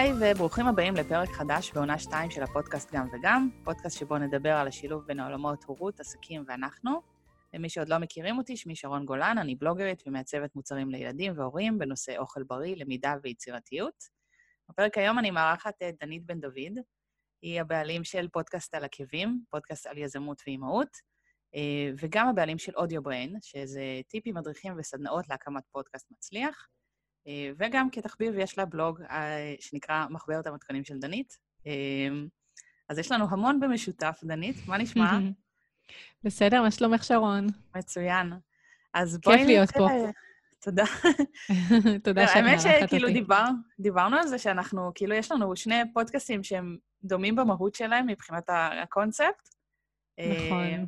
היי וברוכים הבאים לפרק חדש בעונה 2 של הפודקאסט גם וגם, פודקאסט שבו נדבר על השילוב בין העולמות הורות, עסקים ואנחנו. למי שעוד לא מכירים אותי, שמי שרון גולן, אני בלוגרית ומעצבת מוצרים לילדים והורים בנושא אוכל בריא, למידה ויצירתיות. בפרק היום אני מארחת את דנית בן דוד, היא הבעלים של פודקאסט על עקבים, פודקאסט על יזמות ואימהות, אה, וגם הבעלים של אודיו בריין, שזה טיפים, מדריכים וסדנאות להקמת פודקאסט מצליח. אה, וגם כתחביב יש לה בלוג אה, שנקרא מחברת המתכונים של דנית. אז יש לנו המון במשותף, דנית, מה נשמע? בסדר, מה שלומך, שרון? מצוין. אז בואי... כיף להיות פה. תודה. תודה שאת מארחת אותי. האמת שכאילו דיבר, דיברנו על זה שאנחנו, כאילו, יש לנו שני פודקאסטים שהם דומים במהות שלהם מבחינת הקונספט. נכון.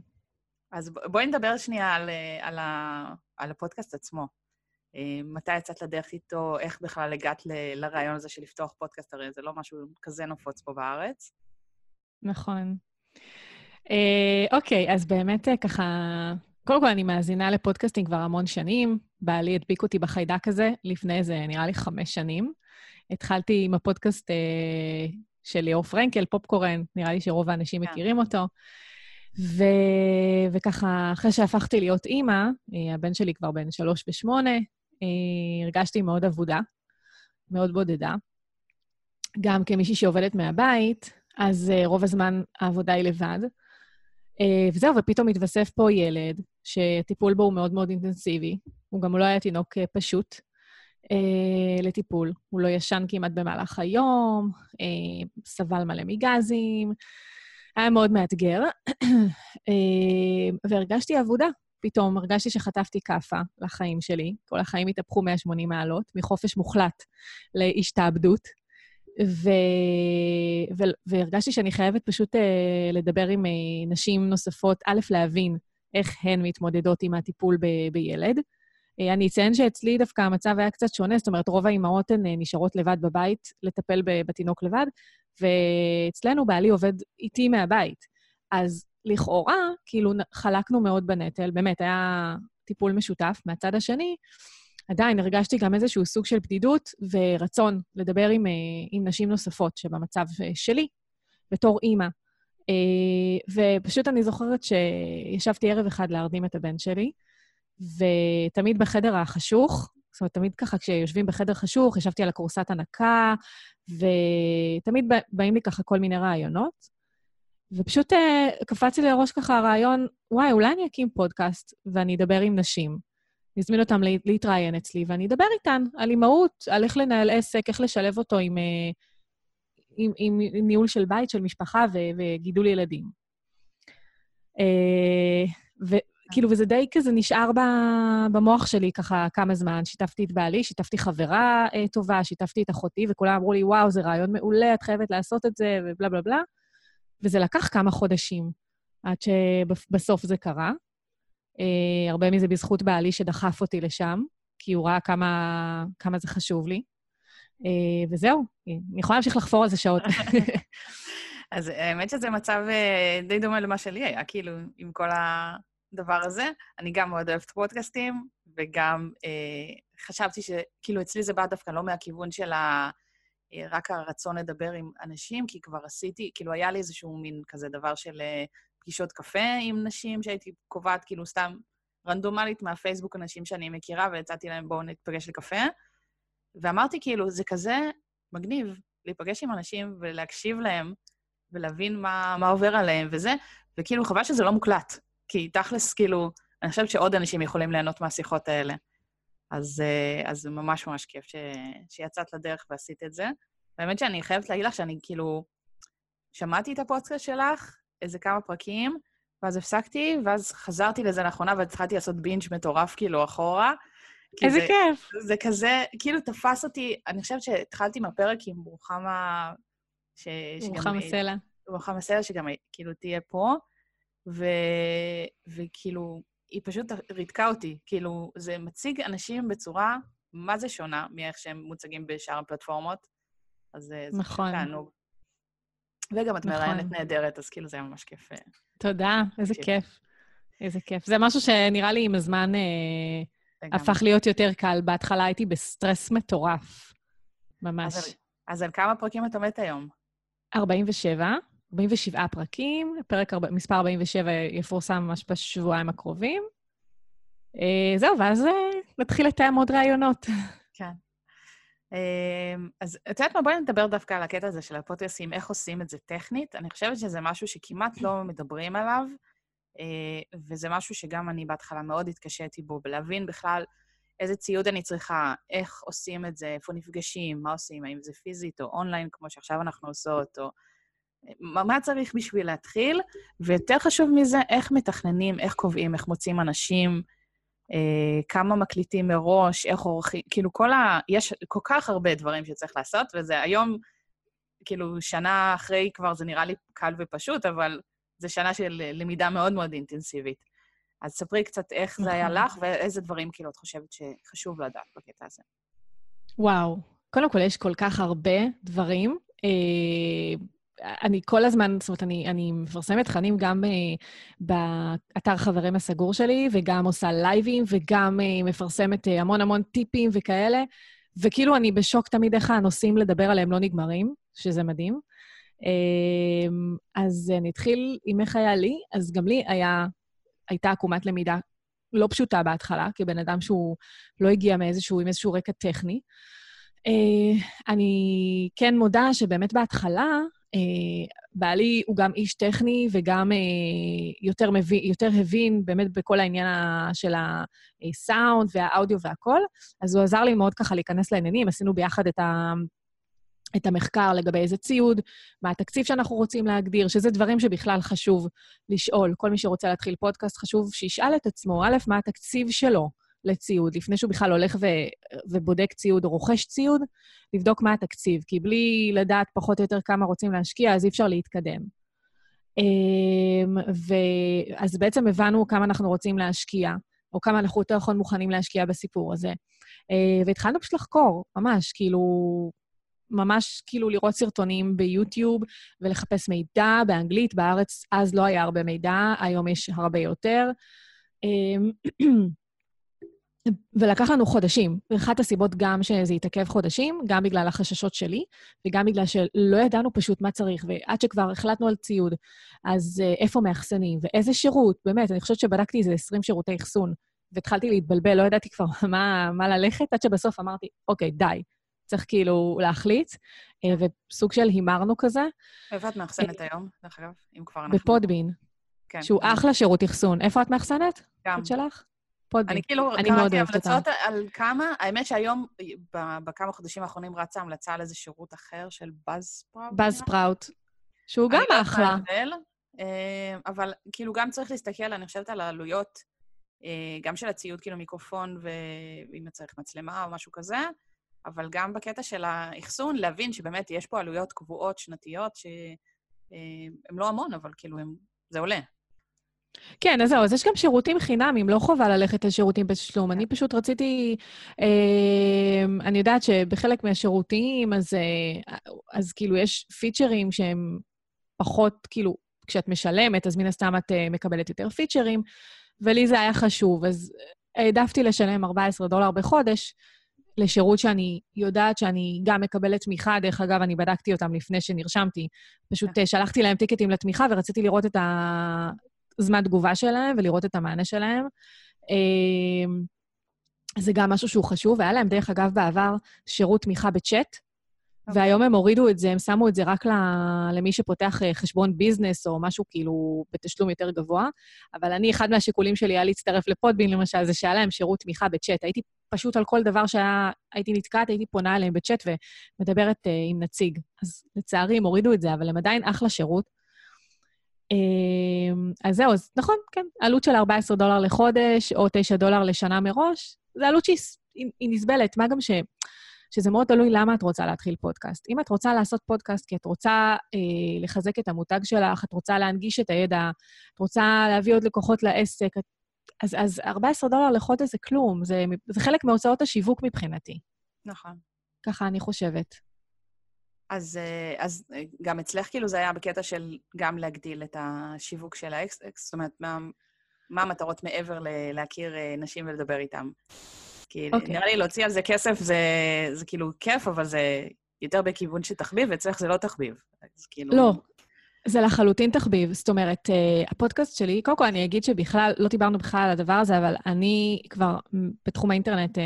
אז בואי נדבר שנייה על, על, על הפודקאסט עצמו. מתי יצאת לדרך איתו, איך בכלל הגעת ל, לרעיון הזה של לפתוח פודקאסט, הרי זה לא משהו כזה נפוץ פה בארץ. נכון. אה, אוקיי, אז באמת אה, ככה, קודם כל אני מאזינה לפודקאסטים כבר המון שנים. בעלי הדביק אותי בחיידק הזה לפני איזה, נראה לי, חמש שנים. התחלתי עם הפודקאסט אה, של ליאור פרנקל, פופקורן, נראה לי שרוב האנשים yeah. כן. מכירים אותו. ו... וככה, אחרי שהפכתי להיות אימא, אה, הבן שלי כבר בן שלוש ושמונה, אה, הרגשתי מאוד אבודה, מאוד בודדה. גם כמישהי שעובדת מהבית, אז אה, רוב הזמן העבודה היא לבד. וזהו, ופתאום התווסף פה ילד, שהטיפול בו הוא מאוד מאוד אינטנסיבי. הוא גם לא היה תינוק פשוט לטיפול. הוא לא ישן כמעט במהלך היום, סבל מלא מגזים, היה מאוד מאתגר, אה, והרגשתי עבודה. פתאום הרגשתי שחטפתי כאפה לחיים שלי. כל החיים התהפכו 180 מעלות, מחופש מוחלט להשתעבדות. ו... ו... והרגשתי שאני חייבת פשוט uh, לדבר עם uh, נשים נוספות, א', להבין איך הן מתמודדות עם הטיפול ב... בילד. Uh, אני אציין שאצלי דווקא המצב היה קצת שונה, זאת אומרת, רוב האימהות הן uh, נשארות לבד בבית, לטפל בתינוק לבד, ואצלנו בעלי עובד איתי מהבית. אז לכאורה, כאילו, חלקנו מאוד בנטל, באמת, היה טיפול משותף. מהצד השני, עדיין הרגשתי גם איזשהו סוג של בדידות ורצון לדבר עם, אה, עם נשים נוספות שבמצב אה, שלי, בתור אימא. אה, ופשוט אני זוכרת שישבתי ערב אחד להרדים את הבן שלי, ותמיד בחדר החשוך, זאת אומרת, תמיד ככה כשיושבים בחדר חשוך, ישבתי על הכורסת הנקה, ותמיד באים לי ככה כל מיני רעיונות. ופשוט uh, קפץ לי לראש ככה הרעיון, וואי, אולי אני אקים פודקאסט ואני אדבר עם נשים. אני אזמין אותם להתראיין אצלי, ואני אדבר איתן על אימהות, על איך לנהל עסק, איך לשלב אותו עם, uh, עם, עם, עם ניהול של בית, של משפחה ו, וגידול ילדים. Uh, ו, כאילו, וזה די כזה נשאר במוח שלי ככה כמה זמן. שיתפתי את בעלי, שיתפתי חברה אה, טובה, שיתפתי את אחותי, וכולם אמרו לי, וואו, זה רעיון מעולה, את חייבת לעשות את זה, ובלה בלה בלה. וזה לקח כמה חודשים עד שבסוף זה קרה. אה, הרבה מזה בזכות בעלי שדחף אותי לשם, כי הוא ראה כמה, כמה זה חשוב לי. אה, וזהו, אני יכולה להמשיך לחפור על זה שעות. אז האמת שזה מצב אה, די דומה למה שלי היה, כאילו, עם כל. הדבר הזה. אני גם מאוד אוהבת פודקאסטים, וגם אה, חשבתי שכאילו אצלי זה בא דווקא לא מהכיוון של ה... רק הרצון לדבר עם אנשים, כי כבר עשיתי, כאילו היה לי איזשהו מין כזה דבר של אה, פגישות קפה עם נשים, שהייתי קובעת כאילו סתם רנדומלית מהפייסבוק אנשים שאני מכירה, והצעתי להם בואו נתפגש לקפה. ואמרתי כאילו, זה כזה מגניב להיפגש עם אנשים ולהקשיב להם, ולהבין מה, מה עובר עליהם וזה, וכאילו חבל שזה לא מוקלט. כי תכלס, כאילו, אני חושבת שעוד אנשים יכולים ליהנות מהשיחות האלה. אז, אה, אז זה ממש ממש כיף ש, שיצאת לדרך ועשית את זה. באמת שאני חייבת להגיד לך שאני כאילו, שמעתי את הפודקאסט שלך, איזה כמה פרקים, ואז הפסקתי, ואז חזרתי לזה לאחרונה והתחלתי לעשות בינג' מטורף כאילו אחורה. איזה זה, כיף. זה כזה, כאילו תפס אותי, אני חושבת שהתחלתי מהפרק עם רוחמה... ש, רוחמה סלע. רוחמה סלע, שגם כאילו תהיה פה. ו... וכאילו, היא פשוט ריתקה אותי. כאילו, זה מציג אנשים בצורה מה זה שונה מאיך שהם מוצגים בשאר הפלטפורמות. אז זה נכון. תענוג. וגם את נכון. מראיינת נהדרת, אז כאילו זה היה ממש כיף. אה, תודה, איזה כיף. איזה כיף. זה משהו שנראה לי עם הזמן אה, הפך להיות יותר קל. בהתחלה הייתי בסטרס מטורף, ממש. אז, אז על כמה פרקים את עומדת היום? 47, 47 פרקים, פרק מספר 47 יפורסם ממש בשבועיים הקרובים. אה, זהו, ואז אה, נתחיל לתאם עוד רעיונות. כן. אה, אז את יודעת מה? בואי נדבר דווקא על הקטע הזה של הפודקאסים, איך עושים את זה טכנית. אני חושבת שזה משהו שכמעט לא מדברים עליו, אה, וזה משהו שגם אני בהתחלה מאוד התקשיתי בו, בלהבין בכלל איזה ציוד אני צריכה, איך עושים את זה, איפה נפגשים, מה עושים, האם זה פיזית או אונליין, כמו שעכשיו אנחנו עושות, או... מה, צריך בשביל להתחיל, ויותר חשוב מזה, איך מתכננים, איך קובעים, איך מוצאים אנשים, אה, כמה מקליטים מראש, איך עורכים, כאילו כל ה... יש כל כך הרבה דברים שצריך לעשות, וזה היום, כאילו, שנה אחרי כבר זה נראה לי קל ופשוט, אבל זה שנה של למידה מאוד מאוד אינטנסיבית. אז ספרי קצת איך זה היה נכון. לך, ואיזה דברים כאילו את חושבת שחשוב לדעת בקטע הזה. וואו. קודם כל, יש כל כך הרבה דברים. אה, אני כל הזמן, זאת אומרת, אני, אני מפרסמת תכנים גם אה, באתר חברים הסגור שלי, וגם עושה לייבים, וגם אה, מפרסמת אה, המון המון טיפים וכאלה, וכאילו אני בשוק תמיד איך הנושאים לדבר עליהם לא נגמרים, שזה מדהים. אה, אז אני אתחיל עם איך היה לי. אז גם לי היה, הייתה עקומת למידה לא פשוטה בהתחלה, כבן אדם שהוא לא הגיע מאיזשהו, עם איזשהו רקע טכני. Uh, אני כן מודה שבאמת בהתחלה, uh, בעלי הוא גם איש טכני וגם uh, יותר, מבין, יותר הבין באמת בכל העניין של הסאונד והאודיו והכל, אז הוא עזר לי מאוד ככה להיכנס לעניינים. עשינו ביחד את, ה, את המחקר לגבי איזה ציוד, מה התקציב שאנחנו רוצים להגדיר, שזה דברים שבכלל חשוב לשאול. כל מי שרוצה להתחיל פודקאסט, חשוב שישאל את עצמו, א', מה התקציב שלו לציוד, לפני שהוא בכלל הולך ו, ובודק ציוד או רוכש ציוד, לבדוק מה התקציב, כי בלי לדעת פחות או יותר כמה רוצים להשקיע, אז אי אפשר להתקדם. אמ, ואז בעצם הבנו כמה אנחנו רוצים להשקיע, או כמה אנחנו יותר נכון מוכנים להשקיע בסיפור הזה. אה, והתחלנו פשוט לחקור, ממש, כאילו, ממש כאילו לראות סרטונים ביוטיוב ולחפש מידע באנגלית. בארץ אז לא היה הרבה מידע, היום יש הרבה יותר. ולקח לנו חודשים. ואחת הסיבות גם שזה התעכב חודשים, גם בגלל החששות שלי, וגם בגלל שלא ידענו פשוט מה צריך, ועד שכבר החלטנו על ציוד, אז uh, איפה מאחסנים, ואיזה שירות, באמת, אני חושבת שבדקתי איזה 20 שירותי אחסון, והתחלתי להתבלבל, לא ידעתי כבר מה, מה ללכת, עד שבסוף אמרתי, אוקיי, די, צריך כאילו להחליט, uh, וסוג של הימרנו כזה. איפה את מאחסנת היום, דרך אגב, אם כבר אנחנו... בפודבין, כן. שהוא אחלה שירות אחסון. איפה את מאחסנת? גם. את שלך? פודבין. אני כאילו אני קראתי. המלצות על כמה, האמת שהיום, בכמה חודשים האחרונים רצה המלצה על איזה שירות אחר של באז ספראוט. באז ספראוט, שהוא גם אחלה. ההבדל, אה, אבל כאילו גם צריך להסתכל, אני חושבת על העלויות, אה, גם של הציוד, כאילו מיקרופון, ואם צריך מצלמה או משהו כזה, אבל גם בקטע של האחסון, להבין שבאמת יש פה עלויות קבועות, שנתיות, שהן לא המון, אבל כאילו הם, זה עולה. כן, אז זהו, אז יש גם שירותים חינמיים, לא חובה ללכת לשירותים בתשלום. אני פשוט רציתי... אה, אני יודעת שבחלק מהשירותים, אז, אה, אז כאילו יש פיצ'רים שהם פחות, כאילו, כשאת משלמת, אז מן הסתם את אה, מקבלת יותר פיצ'רים, ולי זה היה חשוב. אז העדפתי לשלם 14 דולר בחודש לשירות שאני יודעת שאני גם מקבלת תמיכה. דרך אגב, אני בדקתי אותם לפני שנרשמתי. פשוט אה, שלחתי להם טיקטים לתמיכה ורציתי לראות את הזמן תגובה שלהם ולראות את המענה שלהם. אה, זה גם משהו שהוא חשוב. היה להם, דרך אגב, בעבר שירות תמיכה בצ'אט, אוקיי. והיום הם הורידו את זה, הם שמו את זה רק למי שפותח אה, חשבון ביזנס או משהו כאילו בתשלום יותר גבוה. אבל אני, אחד מהשיקולים שלי היה להצטרף לפודבין, למשל, זה שהיה להם שירות תמיכה בצ'אט. הייתי פשוט על כל דבר שהייתי נתקעת, הייתי פונה אליהם בצ'אט ומדברת uh, עם נציג. אז לצערי הם הורידו את זה, אבל הם עדיין אחלה שירות. Um, אז זהו, אז נכון, כן, עלות של 14 דולר לחודש או 9 דולר לשנה מראש, זו עלות שהיא היא, היא נסבלת. מה גם ש... שזה מאוד תלוי למה את רוצה להתחיל פודקאסט. אם את רוצה לעשות פודקאסט כי את רוצה אה, לחזק את המותג שלך, את רוצה להנגיש את הידע, את רוצה להביא עוד לקוחות לעסק, את, אז, אז 14 דולר לחודש זה כלום, זה, זה חלק מהוצאות השיווק מבחינתי. נכון. ככה אני חושבת. אז, אה, אז אה, גם אצלך כאילו זה היה בקטע של גם להגדיל את השיווק של ה אקס-אקס, זאת אומרת, מה, מה המטרות מעבר ל- להכיר אה, נשים ולדבר איתם? כי אוקיי. נראה לי להוציא על זה כסף זה, זה כאילו כיף, אבל זה יותר בכיוון של תחביב, ואצלך זה לא תחביב. אז כאילו... לא, זה לחלוטין תחביב. זאת אומרת, הפודקאסט שלי, קודם כל אני אגיד שבכלל, לא דיברנו בכלל על הדבר הזה, אבל אני כבר בתחום האינטרנט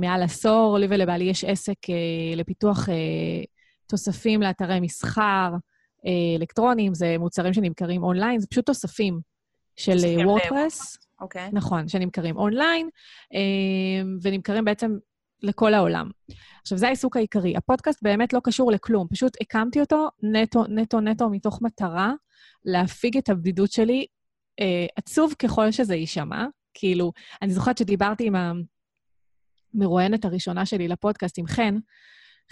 מעל עשור, לי ולבעלי יש עסק אה, לפיתוח אה, תוספים לאתרי מסחר אלקטרוניים, זה מוצרים שנמכרים אונליין, זה פשוט תוספים של וורדפרס. אוקיי. אוקיי. נכון, שנמכרים אונליין, ונמכרים בעצם לכל העולם. עכשיו, זה העיסוק העיקרי. הפודקאסט באמת לא קשור לכלום, פשוט הקמתי אותו נטו, נטו, נטו מתוך מטרה להפיג את הבדידות שלי, אה, עצוב ככל שזה יישמע. כאילו, אני זוכרת שדיברתי עם המרואיינת הראשונה שלי לפודקאסט, עם חן,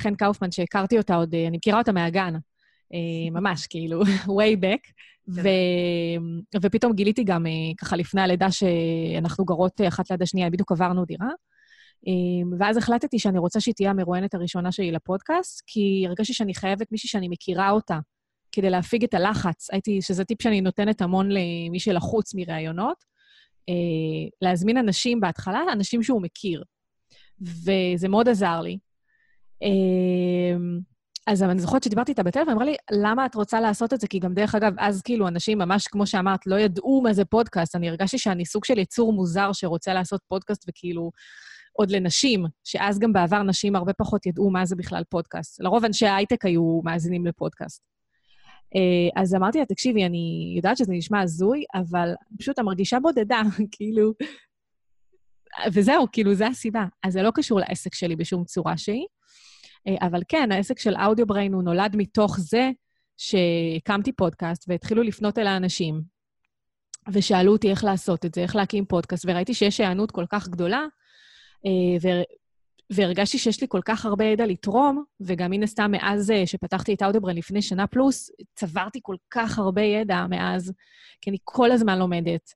חן קאופמן, שהכרתי אותה עוד, אה, אני מכירה אותה מהגן, אה, ממש, כאילו, way back. ו... ופתאום גיליתי גם, אה, ככה לפני הלידה, שאנחנו גרות אחת ליד השנייה, בדיוק עברנו דירה. ואז החלטתי שאני רוצה שהיא תהיה המרואיינת הראשונה שלי לפודקאסט, כי הרגשתי שאני חייבת מישהי שאני מכירה אותה, כדי להפיג את הלחץ. הייתי, שזה טיפ שאני נותנת המון למי שלחוץ מראיונות, להזמין אנשים בהתחלה, אנשים שהוא מכיר. וזה מאוד עזר לי. אמ, אז אני זוכרת שדיברתי איתה בטלפון, אמרה לי, למה את רוצה לעשות את זה? כי גם דרך אגב, אז כאילו אנשים ממש, כמו שאמרת, לא ידעו מה זה פודקאסט. אני הרגשתי שאני סוג של יצור מוזר שרוצה לעשות פודקאסט, וכאילו, עוד לנשים, שאז גם בעבר נשים הרבה פחות ידעו מה זה בכלל פודקאסט. לרוב אנשי ההייטק היו מאזינים לפודקאסט. אה, אז אמרתי לה, תקשיבי, אני יודעת שזה נשמע הזוי, אבל פשוט אני מרגישה בודדה, כאילו... וזהו, כאילו, זו הסיבה. אז זה לא קשור לעסק שלי בשום צורה שהיא. אה, אבל כן, העסק של אודיו בריין הוא נולד מתוך זה שהקמתי פודקאסט והתחילו לפנות אל האנשים, ושאלו אותי איך לעשות את זה, איך להקים פודקאסט, וראיתי שיש היענות כל כך גדולה, אה, והרגשתי שיש לי כל כך הרבה ידע לתרום, וגם מן הסתם מאז אה, שפתחתי את אודיוברן לפני שנה פלוס, צברתי כל כך הרבה ידע מאז, כי אני כל הזמן לומדת,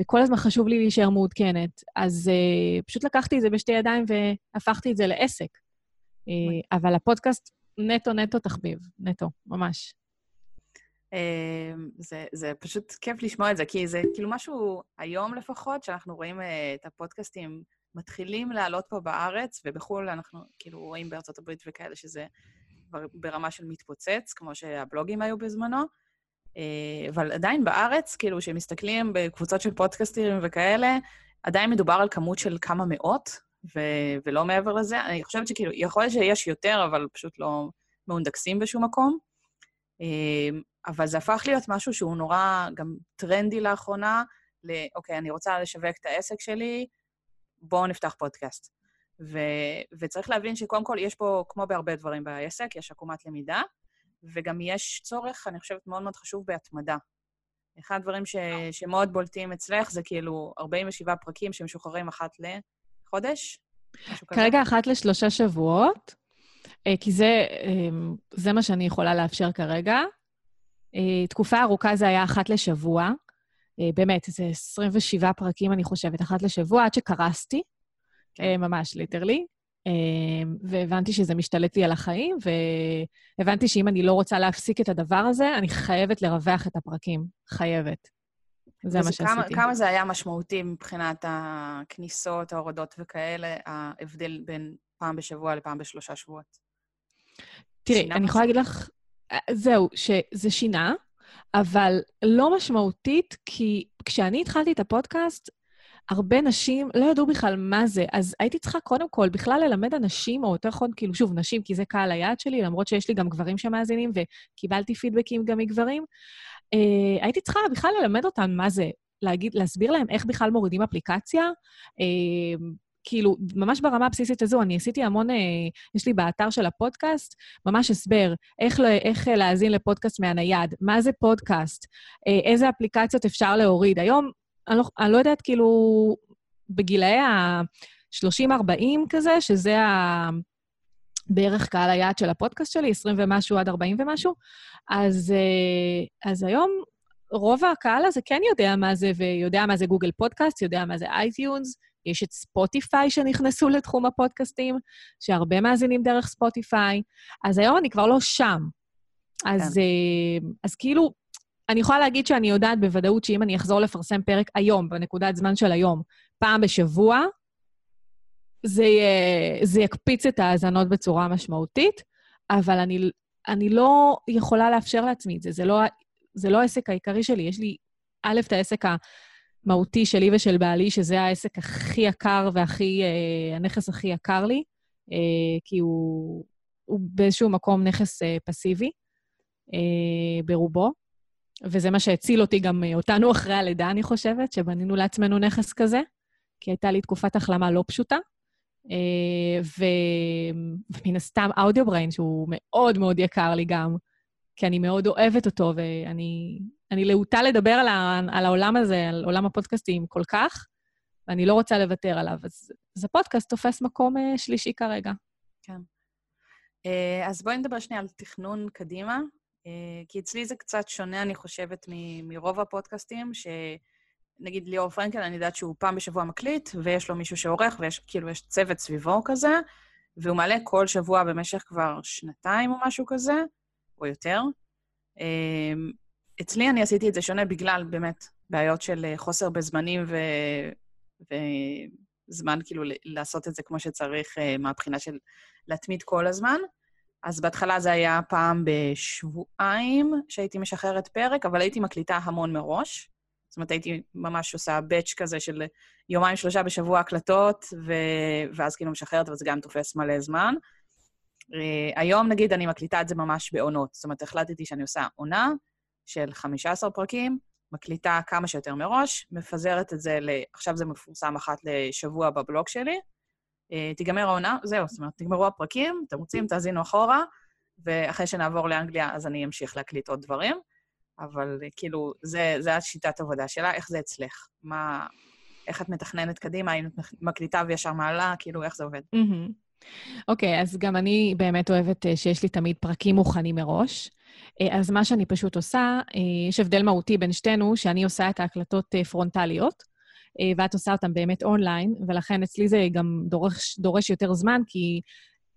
וכל הזמן חשוב לי להישאר מעודכנת. אז פשוט לקחתי את זה בשתי ידיים והפכתי את זה לעסק. אבל הפודקאסט נטו נטו תחביב, נטו, ממש. זה, זה פשוט כיף לשמוע את זה, כי זה כאילו משהו, היום לפחות, שאנחנו רואים את הפודקאסטים מתחילים לעלות פה בארץ, ובחו"ל אנחנו כאילו רואים בארצות הברית וכאלה שזה כבר ברמה של מתפוצץ, כמו שהבלוגים היו בזמנו. אה, אבל עדיין בארץ, כאילו, כשמסתכלים בקבוצות של פודקאסטים וכאלה, עדיין מדובר על כמות של כמה מאות, ו- ולא מעבר לזה. אני חושבת שכאילו, יכול להיות שיש יותר, אבל פשוט לא מאונדקסים בשום מקום. אה, אבל זה הפך להיות משהו שהוא נורא גם טרנדי לאחרונה, ל, אוקיי, אני רוצה לשווק את העסק שלי, בואו נפתח פודקאסט. ו, וצריך להבין שקודם כל, יש פה, כמו בהרבה דברים בעסק, יש עקומת למידה, וגם יש צורך, אני חושבת, מאוד מאוד חשוב בהתמדה. אחד הדברים ש, שמאוד בולטים אצלך זה כאילו 47 פרקים שמשוחררים אחת לחודש, כרגע אחת לשלושה שבועות, אה, כי זה, אה, זה מה שאני יכולה לאפשר כרגע. אה, תקופה ארוכה זה היה אחת לשבוע. אה, באמת, איזה 27 פרקים, אני חושבת, אחת לשבוע, עד שקרסתי, כן. ממש, ליטרלי. אה, והבנתי שזה משתלט לי על החיים, והבנתי שאם אני לא רוצה להפסיק את הדבר הזה, אני חייבת לרווח את הפרקים. חייבת. זה מה שעשיתי. כמה, כמה זה היה משמעותי מבחינת הכניסות, ההורדות וכאלה, ההבדל בין פעם בשבוע לפעם בשלושה שבועות? תראי, אני יכולה להגיד לך, זהו, שזה שינה. אבל לא משמעותית, כי כשאני התחלתי את הפודקאסט, הרבה נשים לא ידעו בכלל מה זה, אז הייתי צריכה קודם כל בכלל ללמד אנשים, או יותר נכון, כאילו, שוב, נשים, כי זה קהל היעד שלי, למרות שיש לי גם גברים שמאזינים, וקיבלתי פידבקים גם מגברים. אה, הייתי צריכה בכלל ללמד אותם מה זה, להגיד, להסביר להם איך בכלל מורידים אפליקציה, אה, כאילו, ממש ברמה הבסיסית הזו, אני עשיתי המון, אה, יש לי באתר של הפודקאסט, ממש הסבר, איך, איך אה, להאזין לפודקאסט מהנייד, מה זה פודקאסט, אה, איזה אפליקציות אפשר להוריד. היום, אני לא, אני לא יודעת, כאילו, בגילאי ה-30-40 כזה, שזה ה... בערך קהל היעד של הפודקאסט שלי, 20 ומשהו עד 40 ומשהו, אז, אה, אז היום רוב הקהל הזה כן יודע מה זה, ויודע מה זה גוגל פודקאסט, יודע מה זה אייטיונס, יש את ספוטיפיי שנכנסו לתחום הפודקאסטים, שהרבה מאזינים דרך ספוטיפיי, אז היום אני כבר לא שם. אז, כן. אה, אז כאילו, אני יכולה להגיד שאני יודעת בוודאות שאם אני אחזור לפרסם פרק היום, בנקודת זמן של היום, פעם בשבוע, זה, זה יקפיץ את ההאזנות בצורה משמעותית, אבל אני, אני לא יכולה לאפשר לעצמי את זה. זה לא, זה לא העסק העיקרי שלי. יש לי, א', את העסק המהותי שלי ושל בעלי, שזה העסק הכי יקר והכי, אה, הנכס הכי יקר לי, אה, כי הוא, הוא באיזשהו מקום נכס אה, פסיבי ברובו. וזה מה שהציל אותי גם אה, אותנו אחרי הלידה, אני חושבת, שבנינו לעצמנו נכס כזה, כי הייתה לי תקופת החלמה לא פשוטה. אה, ו... ומן הסתם אודיו בריין, שהוא מאוד מאוד יקר לי גם, כי אני מאוד אוהבת אותו, ואני להוטה לדבר על, ה... על העולם הזה, על עולם הפודקאסטים כל כך, ואני לא רוצה לוותר עליו. אז, אז הפודקאסט תופס מקום אה, שלישי כרגע. כן. אז בואי נדבר שנייה על תכנון קדימה. אה, כי אצלי זה קצת שונה, אני חושבת, מ- מרוב הפודקאסטים, שנגיד ליאור פרנקל, אני יודעת שהוא פעם בשבוע מקליט, ויש לו מישהו שעורך, ויש כאילו, יש צוות סביבו כזה, והוא מעלה כל שבוע במשך כבר שנתיים או משהו כזה, או יותר. אה, אצלי אני עשיתי את זה שונה בגלל באמת בעיות של אה, חוסר בזמנים ו... וזמן כאילו לעשות את זה כמו שצריך מהבחינה של להתמיד כל הזמן. אז בהתחלה זה היה פעם בשבועיים שהייתי משחררת פרק, אבל הייתי מקליטה המון מראש. זאת אומרת, הייתי ממש עושה באץ' כזה של יומיים, שלושה בשבוע הקלטות, ו... ואז כאילו משחררת, אבל זה גם תופס מלא זמן. Uh, היום, נגיד, אני מקליטה את זה ממש בעונות. זאת אומרת, החלטתי שאני עושה עונה של 15 פרקים, מקליטה כמה שיותר מראש, מפזרת את זה ל... עכשיו זה מפורסם אחת לשבוע בבלוג שלי, אה, תיגמר העונה, זהו, זאת אומרת, נגמרו הפרקים, אתם רוצים, תאזינו אחורה, ואחרי שנעבור לאנגליה, אז אני אמשיך להקליט עוד דברים. אבל אה, כאילו, זה, זה השיטת עבודה שלה, איך זה אצלך? מה... איך את מתכננת קדימה? האם את מקליטה וישר מעלה? כאילו, איך זה עובד? אוקיי, okay, אז גם אני באמת אוהבת אה, שיש לי תמיד פרקים מוכנים מראש. אז מה שאני פשוט עושה, יש הבדל מהותי בין שתינו, שאני עושה את ההקלטות פרונטליות, אה, ואת עושה אותם באמת אונליין, ולכן אצלי זה גם דורש, דורש יותר זמן, כי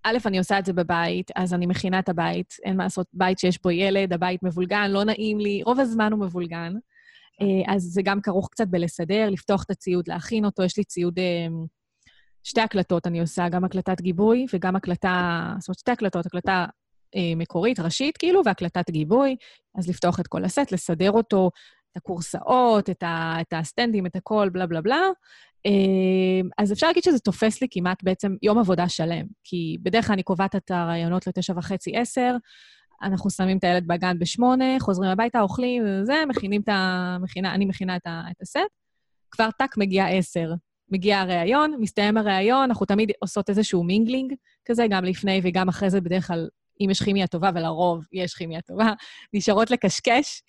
א', אני עושה את זה בבית, אז אני מכינה את הבית, אין מה לעשות, בית שיש בו ילד, הבית מבולגן, לא נעים לי, רוב הזמן הוא מבולגן. אה, אז זה גם כרוך קצת בלסדר, לפתוח את הציוד, להכין אותו. יש לי ציוד, אה, שתי הקלטות אני עושה, גם הקלטת גיבוי וגם הקלטה, זאת אומרת, שתי הקלטות, הקלטה מקורית, ראשית, כאילו, והקלטת גיבוי. אז לפתוח את כל הסט, לסדר אותו, את הקורסאות, את, את הסטנדים, את הכל, בלה בלה בלה. אמ, אז אפשר להגיד שזה תופס לי כמעט בעצם יום עבודה שלם, כי בדרך כלל אני קובעת את הרעיונות לתשע וחצי, עשר, אנחנו שמים את הילד בגן בשמונה, חוזרים הביתה, אוכלים, וזה, מכינים את ה... מכינה, אני מכינה את, ה, את הסט. כבר טאק מגיע עשר. מגיע הראיון, מסתיים הראיון, אנחנו תמיד עושות איזשהו mingling כזה, גם לפני וגם אחרי זה, בדרך כלל אם יש כימיה טובה, ולרוב יש כימיה טובה, נשארות לקשקש.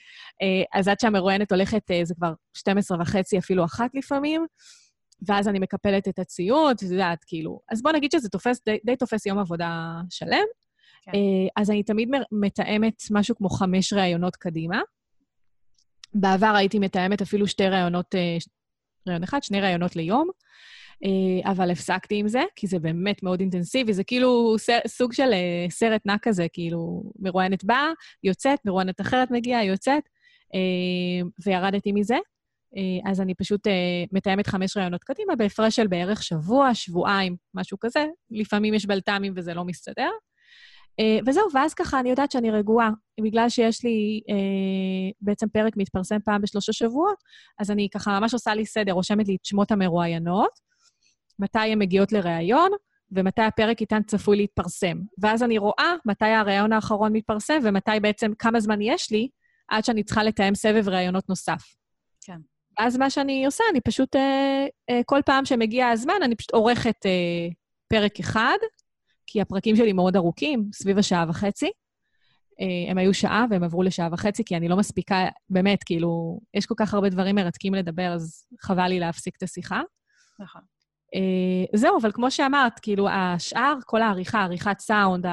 אה, אז עד שהמרואיינת הולכת, אה, זה כבר 12 וחצי, אפילו אחת לפעמים, ואז אני מקפלת את הציוד, את יודעת, כאילו... אז בוא נגיד שזה תופס, די, די תופס יום עבודה שלם. כן. אה, אז אני תמיד מתאמת משהו כמו חמש ראיונות קדימה. בעבר הייתי מתאמת אפילו שתי ראיונות, ראיון אחד, שני ראיונות ליום. אה, אבל הפסקתי עם זה, כי זה באמת מאוד אינטנסיבי, זה כאילו סוג של אה, סרט נע כזה, כאילו מרואיינת באה, יוצאת, מרואיינת אחרת מגיעה, יוצאת, אה, וירדתי מזה. אז אני פשוט מתאמת חמש ראיונות קדימה בהפרש של בערך שבוע, שבועיים, משהו כזה. לפעמים יש בלת"מים וזה לא מסתדר. וזהו, ואז ככה אני יודעת שאני רגועה. בגלל שיש לי בעצם פרק מתפרסם פעם בשלושה שבועות, אז אני ככה ממש עושה לי סדר, רושמת לי את שמות המרואיינות, מתי הן מגיעות לראיון, ומתי הפרק איתן צפוי להתפרסם. ואז אני רואה מתי הראיון האחרון מתפרסם, ומתי בעצם, כמה זמן יש לי, עד שאני צריכה לתאם סבב ראיונות נוסף. כן. אז מה שאני עושה, אני פשוט, אה, אה, כל פעם שמגיע הזמן, אני פשוט עורכת אה, פרק אחד, כי הפרקים שלי מאוד ארוכים, סביב השעה וחצי. הם היו שעה והם עברו לשעה וחצי, כי אני לא מספיקה, באמת, כאילו, יש כל כך הרבה דברים מרתקים לדבר, אז חבל לי להפסיק את השיחה. נכון. Uh, זהו, אבל כמו שאמרת, כאילו, השאר, כל העריכה, עריכת סאונד,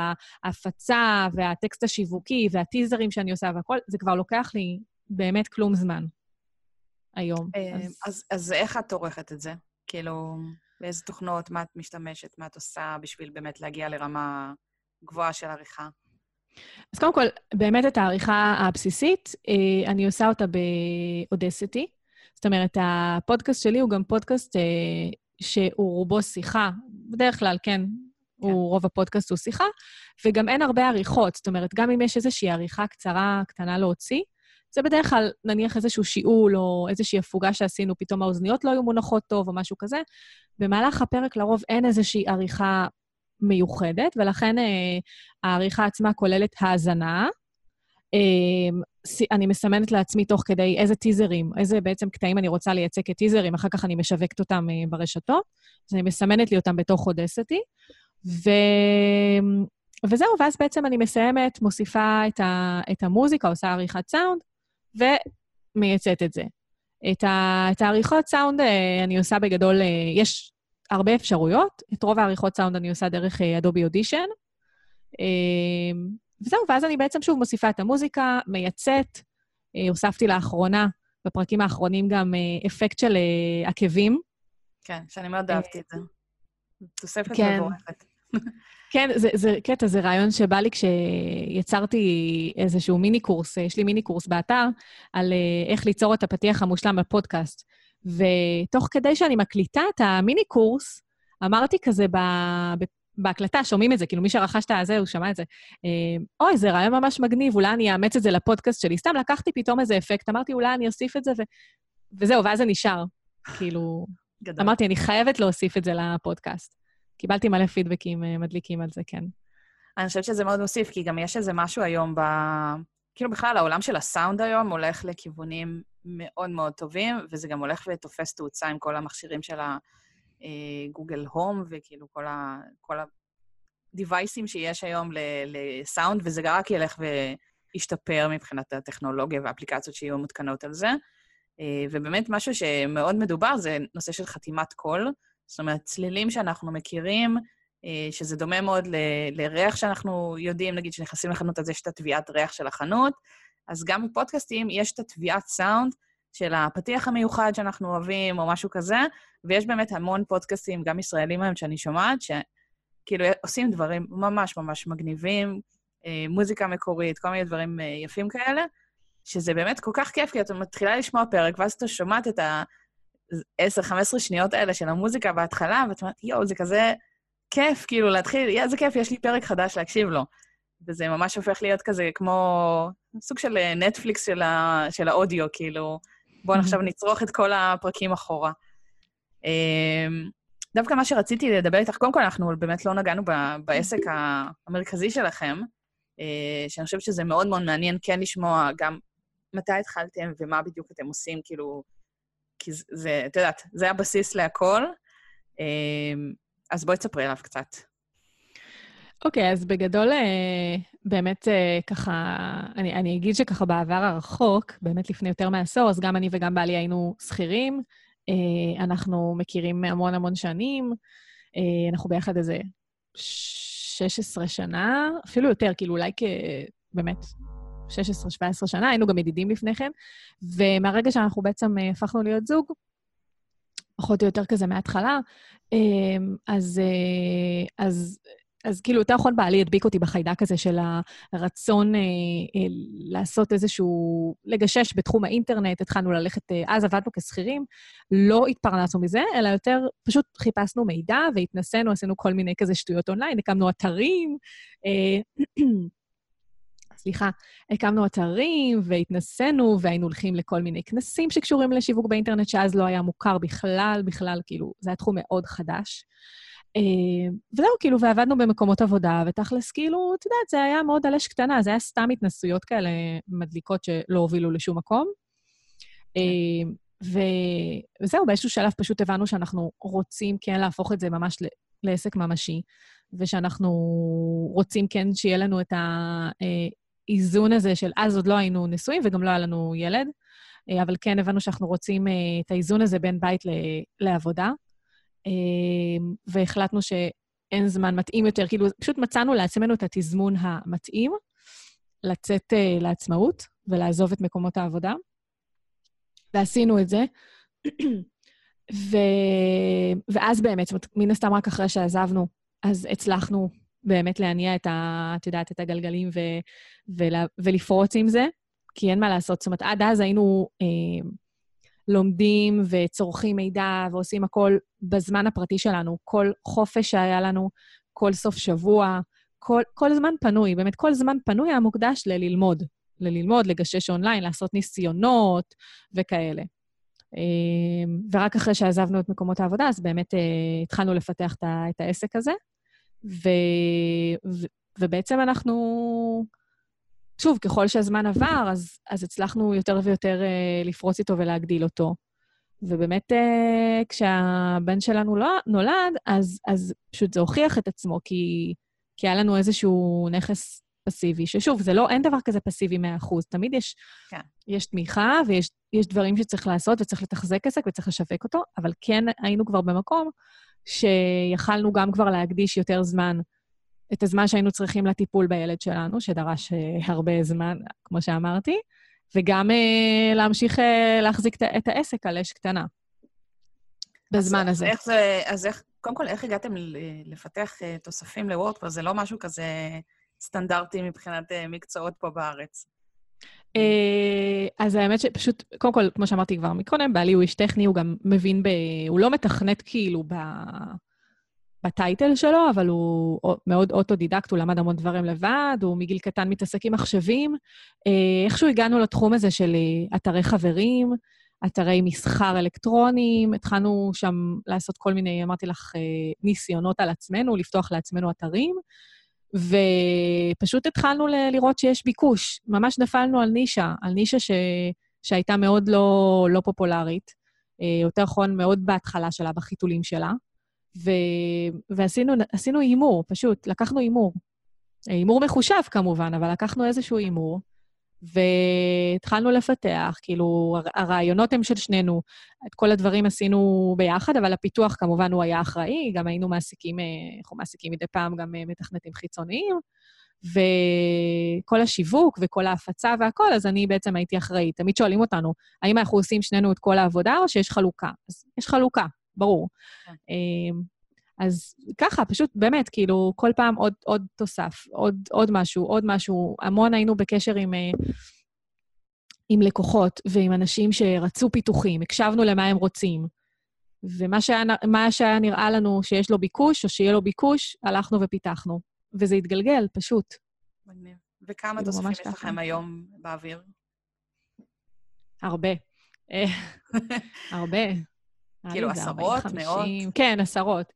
ההפצה והטקסט השיווקי והטיזרים שאני עושה והכל, זה כבר לוקח לי באמת כלום זמן היום. Uh, אז... אז, אז איך את עורכת את זה? כאילו, באיזה תוכנות, מה את משתמשת, מה את עושה בשביל באמת להגיע לרמה גבוהה של עריכה? אז קודם כל, באמת את העריכה הבסיסית, uh, אני עושה אותה באודסיטי. זאת אומרת, הפודקאסט שלי הוא גם פודקאסט שהוא רובו שיחה, בדרך כלל, כן, כן. הוא, רוב הפודקאסט הוא שיחה, וגם אין הרבה עריכות. זאת אומרת, גם אם יש איזושהי עריכה קצרה, קטנה להוציא, זה בדרך כלל, נניח איזשהו שיעול או איזושהי הפוגה שעשינו, פתאום האוזניות לא היו מונחות טוב או משהו כזה. במהלך הפרק לרוב אין איזושהי עריכה מיוחדת, ולכן אה, העריכה עצמה כוללת האזנה. אה, אני מסמנת לעצמי תוך כדי איזה טיזרים, איזה בעצם קטעים אני רוצה לייצג כטיזרים, אחר כך אני משווקת אותם אה, ברשתות, אז אני מסמנת לי אותם בתוך אודסטי. ו... וזהו, ואז בעצם אני מסיימת, מוסיפה את, ה... את המוזיקה, עושה עריכת סאונד, ומייצאת את זה. את, ה... את העריכות סאונד אה, אני עושה בגדול, אה, יש הרבה אפשרויות. את רוב העריכות סאונד אני עושה דרך אדובי אודישן. וזהו, ואז אני בעצם שוב מוסיפה את המוזיקה, מייצאת. אה, הוספתי לאחרונה, בפרקים האחרונים, גם אפקט של עקבים. כן, שאני מאוד אהבתי את זה. תוספת כן. מבורכת. כן, זה, זה קטע, זה רעיון שבא לי כשיצרתי איזשהו מיני קורס, יש לי מיני קורס באתר, על אה, איך ליצור את הפתיח המושלם לפודקאסט. ותוך כדי שאני מקליטה את המיני קורס, אמרתי כזה ב... בהקלטה, שומעים את זה, כאילו מי שרכש את הזה, הוא שמע את זה. אה, אוי, זה רעיון ממש מגניב, אולי אני אאמץ את זה לפודקאסט שלי. סתם לקחתי פתאום איזה אפקט, אמרתי, אולי אני אוסיף את זה, ו... וזהו, ואז זה נשאר. כאילו, גדול. אמרתי, אני חייבת להוסיף את זה לפודקאסט. קיבלתי מלא פידבקים אה, מדליקים על זה, כן. אני חושבת שזה מאוד מוסיף, כי גם יש איזה משהו היום ב... כאילו בכלל, העולם של הסאונד היום הולך לכיוונים מאוד מאוד טובים, וזה גם הולך ותופס תאוצה עם כל המכשירים של הגוגל הום, אה, וכאילו כל, ה... כל הדיווייסים שיש היום לסאונד, וזה רק ילך וישתפר מבחינת הטכנולוגיה והאפליקציות שיהיו מותקנות על זה. אה, ובאמת, משהו שמאוד מדובר זה נושא של חתימת קול. זאת אומרת, צלילים שאנחנו מכירים, אה, שזה דומה מאוד ל- לריח שאנחנו יודעים, נגיד שנכנסים לחנות, אז יש את התביעת ריח של החנות, אז גם בפודקאסטים יש את התביעת סאונד של הפתיח המיוחד שאנחנו אוהבים, או משהו כזה, ויש באמת המון פודקאסטים, גם ישראלים היום, שאני שומעת, שכאילו עושים דברים ממש ממש מגניבים, אה, מוזיקה מקורית, כל מיני דברים אה, יפים כאלה, שזה באמת כל כך כיף, כי את מתחילה לשמוע פרק, ואז אתה שומעת את ה... 10-15 שניות האלה של המוזיקה בהתחלה, ואת אומרת, יואו, זה כזה כיף, כאילו, להתחיל, יא, זה כיף, יש לי פרק חדש להקשיב לו. וזה ממש הופך להיות כזה כמו סוג של נטפליקס של, ה, של האודיו, כאילו, בואו עכשיו נצרוך את כל הפרקים אחורה. אמ, דווקא מה שרציתי לדבר איתך, קודם כל, אנחנו באמת לא נגענו בעסק המרכזי שלכם, אה, שאני חושבת שזה מאוד מאוד מעניין כן לשמוע גם מתי התחלתם ומה בדיוק אתם עושים, כאילו, כי זה, את יודעת, זה הבסיס להכל. אמ, אז בואי תספרי עליו קצת. אוקיי, okay, אז בגדול, אה, באמת אה, ככה, אני, אני אגיד שככה בעבר הרחוק, באמת לפני יותר מעשור, אז גם אני וגם בעלי היינו שכירים. אה, אנחנו מכירים המון המון שנים. אנחנו ביחד איזה 16 שנה, אפילו יותר, כאילו אולי כ... באמת, 16-17 שנה, היינו גם ידידים לפני כן, ומהרגע שאנחנו בעצם הפכנו להיות זוג, פחות או יותר כזה מההתחלה, אז, אז, אז כאילו, יותר נכון בעלי הדביק אותי בחיידק הזה של הרצון אה, אה, לעשות איזשהו, לגשש בתחום האינטרנט, התחלנו ללכת, אה, אז עבדנו כשכירים, לא התפרנסנו מזה, אלא יותר פשוט חיפשנו מידע והתנסינו, עשינו כל מיני כזה שטויות אונליין, הקמנו אתרים, אה, סליחה, הקמנו אתרים והתנסינו, והיינו הולכים לכל מיני כנסים שקשורים לשיווק באינטרנט, שאז לא היה מוכר בכלל, בכלל, כאילו, זה היה תחום מאוד חדש. אה, וזהו, כאילו, ועבדנו במקומות עבודה, ותכלס, כאילו, את יודעת, זה היה מאוד על אש קטנה, זה היה סתם התנסויות כאלה מדליקות שלא הובילו לשום מקום. אה. וזהו, באיזשהו שלב פשוט הבנו שאנחנו רוצים כן להפוך את זה ממש לעסק ממשי, ושאנחנו רוצים כן שיהיה לנו את ה... אה, האיזון הזה של אז עוד לא היינו נשואים וגם לא היה לנו ילד, אבל כן הבנו שאנחנו רוצים את האיזון הזה בין בית לעבודה, והחלטנו שאין זמן מתאים יותר, כאילו פשוט מצאנו לעצמנו את התזמון המתאים לצאת לעצמאות ולעזוב את מקומות העבודה, ועשינו את זה. ו... ואז באמת, זאת אומרת, מן הסתם רק אחרי שעזבנו, אז הצלחנו באמת להניע את ה... את יודעת, את הגלגלים ו, ולה, ולפרוץ עם זה, כי אין מה לעשות. זאת אומרת, עד אז היינו אה, לומדים וצורכים מידע ועושים הכל בזמן הפרטי שלנו. כל חופש שהיה לנו, כל סוף שבוע, כל, כל זמן פנוי, באמת כל זמן פנוי היה מוקדש לללמוד. לללמוד, לגשש אונליין, לעשות ניסיונות וכאלה. אמ, ורק אחרי שעזבנו את מקומות העבודה, אז באמת אה, התחלנו לפתח את העסק הזה. ו, ובעצם אנחנו, שוב, ככל שהזמן עבר, אז, אז הצלחנו יותר ויותר אה, לפרוץ איתו ולהגדיל אותו. ובאמת, אה, כשהבן שלנו לא, נולד, אז, אז פשוט זה הוכיח את עצמו, כי, כי היה לנו איזשהו נכס פסיבי, ששוב, זה לא, אין דבר כזה פסיבי 100%, תמיד יש, כן. יש תמיכה ויש דברים שצריך לעשות וצריך לתחזק עסק וצריך לשווק אותו, אבל כן היינו כבר במקום שיכלנו גם כבר להקדיש יותר זמן, את הזמן שהיינו צריכים לטיפול בילד שלנו, שדרש אה, הרבה זמן, כמו שאמרתי, וגם אה, להמשיך אה, להחזיק את העסק על אש קטנה בזמן אז, הזה. איך זה, אז איך, קודם כל, איך הגעתם לפתח תוספים לוורדפרס? זה לא משהו כזה סטנדרטי מבחינת מקצועות פה בארץ. אז האמת שפשוט, קודם כל, כמו שאמרתי כבר מקודם, בעלי הוא איש טכני, הוא גם מבין ב... הוא לא מתכנת כאילו ב... ב title שלו, אבל הוא מאוד אוטודידקט, הוא למד המון דברים לבד, הוא מגיל קטן מתעסק עם מחשבים. אה, איכשהו הגענו לתחום הזה של אה, אתרי חברים, אתרי מסחר אלקטרוניים, התחלנו שם לעשות כל מיני, אמרתי לך, אה, ניסיונות על עצמנו, לפתוח לעצמנו אתרים, ופשוט התחלנו ל- לראות שיש ביקוש. ממש נפלנו על נישה, על נישה ש... שהייתה מאוד לא, לא פופולרית, יותר נכון, מאוד בהתחלה שלה, בחיתולים שלה. ו... ועשינו הימור, פשוט, לקחנו הימור. הימור מחושב כמובן, אבל לקחנו איזשהו הימור, והתחלנו לפתח, כאילו, הרעיונות הם של שנינו, את כל הדברים עשינו ביחד, אבל הפיתוח כמובן הוא היה אחראי, גם היינו מעסיקים, אה, אנחנו מעסיקים מדי פעם גם אה, מתכנתים חיצוניים, וכל השיווק וכל ההפצה והכול, אז אני בעצם הייתי אחראית. תמיד שואלים אותנו, האם אנחנו עושים שנינו את כל העבודה, או שיש חלוקה? אז יש חלוקה, ברור. כן. אמ, אז ככה, פשוט באמת, כאילו, כל פעם עוד, עוד תוסף, עוד, עוד משהו, עוד משהו. המון היינו בקשר עם, אה, עם לקוחות ועם אנשים שרצו פיתוחים, הקשבנו למה הם רוצים. ומה שהיה, שהיה נראה לנו שיש לו ביקוש, או שיהיה לו ביקוש, הלכנו ופיתחנו. וזה התגלגל, פשוט. מגניב. וכמה כאילו, תוספים יש לכם היום באוויר? הרבה. הרבה. כאילו עשרות, מאות? כן, עשרות.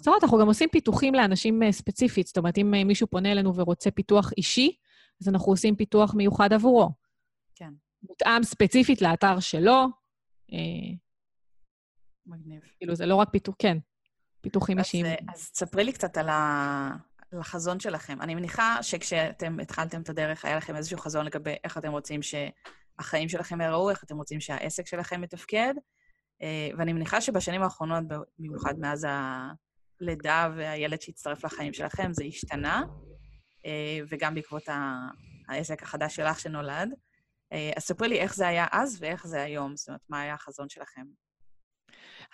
עשרות, אנחנו גם עושים פיתוחים לאנשים אה, ספציפית. זאת אומרת, אם אה, מישהו פונה אלינו ורוצה פיתוח אישי, אז אנחנו עושים פיתוח מיוחד עבורו. כן. מותאם ספציפית לאתר שלו. אה, מגניב. כאילו, זה לא רק פיתוח, כן, פיתוחים אישיים. אז תספרי לי קצת על, ה... על החזון שלכם. אני מניחה שכשאתם התחלתם את הדרך, היה לכם איזשהו חזון לגבי איך אתם רוצים שהחיים שלכם יראו, איך אתם רוצים שהעסק שלכם יתפקד. אה, ואני מניחה שבשנים האחרונות, במיוחד מאז הלידה והילד שהצטרף לחיים שלכם, זה השתנה, אה, וגם בעקבות העסק החדש שלך שנולד. אה, אז ספרי לי איך זה היה אז ואיך זה היום, זאת אומרת, מה היה החזון שלכם?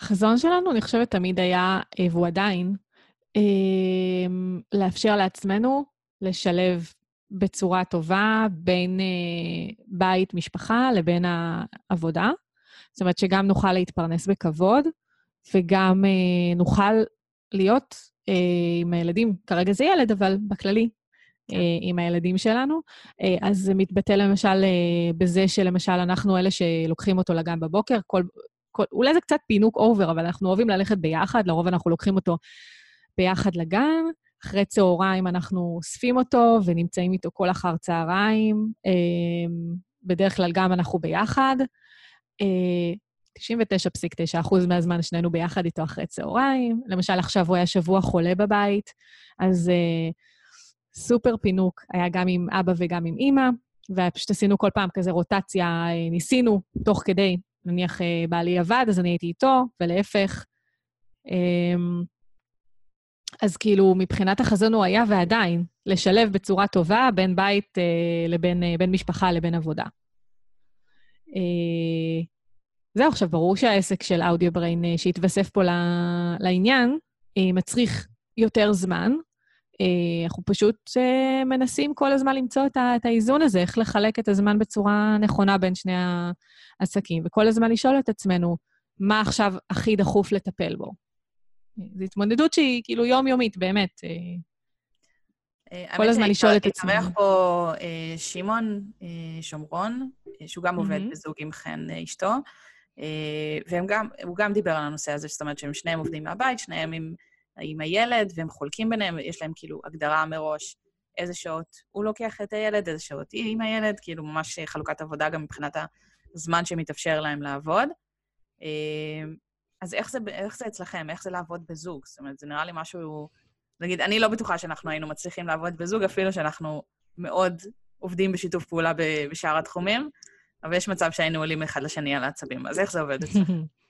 החזון שלנו, אני חושבת, תמיד היה, והוא עדיין, לאפשר לעצמנו לשלב בצורה טובה בין בית, משפחה, לבין העבודה. זאת אומרת שגם נוכל להתפרנס בכבוד, וגם אה, נוכל להיות אה, עם הילדים, כרגע זה ילד, אבל בכללי, כן. אה, עם הילדים שלנו. אה, אז זה מתבטא למשל אה, בזה שלמשל אנחנו אלה שלוקחים אותו לגן בבוקר, כל, כל, אולי זה קצת פינוק אובר, אבל אנחנו אוהבים ללכת ביחד, לרוב אנחנו לוקחים אותו ביחד לגן. אחרי צהריים אנחנו אוספים אותו ונמצאים איתו כל אחר צהריים. אה, בדרך כלל גם אנחנו ביחד. 99.9% מהזמן שנינו ביחד איתו אחרי צהריים. למשל, עכשיו הוא היה שבוע חולה בבית, אז uh, סופר פינוק היה גם עם אבא וגם עם אימא, ופשוט עשינו כל פעם כזה רוטציה, אה, ניסינו תוך כדי, נניח uh, בעלי עבד, אז אני הייתי איתו, ולהפך. Um, אז כאילו, מבחינת החזון הוא היה ועדיין, לשלב בצורה טובה בין בית uh, לבין uh, בין משפחה לבין עבודה. Uh, זהו, עכשיו, ברור שהעסק של אודיו בריין אה, שהתווסף פה לעניין, אה, מצריך יותר זמן, אה, אנחנו פשוט מנסים כל הזמן למצוא את האיזון הזה, איך לחלק את הזמן בצורה נכונה בין שני העסקים, וכל הזמן לשאול את עצמנו, מה עכשיו הכי דחוף לטפל בו. זו התמודדות שהיא כאילו יומיומית, באמת. כל הזמן לשאול את עצמנו. התארח פה שמעון שומרון, שהוא גם עובד בזוג עם חן אשתו, והוא גם דיבר על הנושא הזה, זאת אומרת שהם שניהם עובדים מהבית, שניהם עם... עם הילד, והם חולקים ביניהם, יש להם כאילו הגדרה מראש איזה שעות הוא לוקח את הילד, איזה שעות היא עם הילד, כאילו ממש חלוקת עבודה גם מבחינת הזמן שמתאפשר להם לעבוד. אה, אז איך זה, איך זה אצלכם? איך זה לעבוד בזוג? זאת אומרת, זה נראה לי משהו... נגיד, אני לא בטוחה שאנחנו היינו מצליחים לעבוד בזוג, אפילו שאנחנו מאוד עובדים בשיתוף פעולה בשאר התחומים, אבל יש מצב שהיינו עולים אחד לשני על העצבים, אז איך זה עובד אצלכם?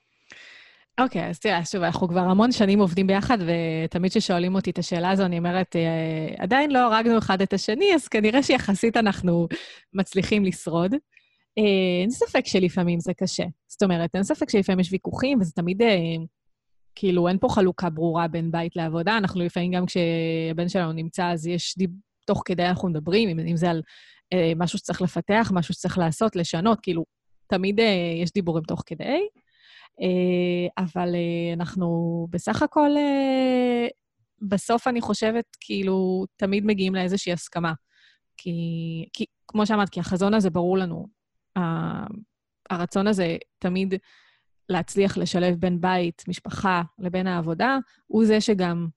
אוקיי, okay, אז תראה, שוב, אנחנו כבר המון שנים עובדים ביחד, ותמיד כששואלים אותי את השאלה הזו, אני אומרת, אה, עדיין לא הרגנו אחד את השני, אז כנראה שיחסית אנחנו מצליחים לשרוד. אה, אין ספק שלפעמים זה קשה. זאת אומרת, אין ספק שלפעמים יש ויכוחים, וזה תמיד, אה, כאילו, אין פה חלוקה ברורה בין בית לעבודה. אנחנו לפעמים, גם כשהבן שלנו נמצא, אז יש, דיב... תוך כדי אנחנו מדברים, אם, אם זה על משהו שצריך לפתח, משהו שצריך לעשות, לשנות, כאילו, תמיד יש דיבורים תוך כדי. אה, אבל אה, אנחנו בסך הכל, אה, בסוף אני חושבת, כאילו, תמיד מגיעים לאיזושהי הסכמה. כי, כי כמו שאמרת, כי החזון הזה ברור לנו. הרצון הזה תמיד להצליח לשלב בין בית, משפחה, לבין העבודה, הוא זה שגם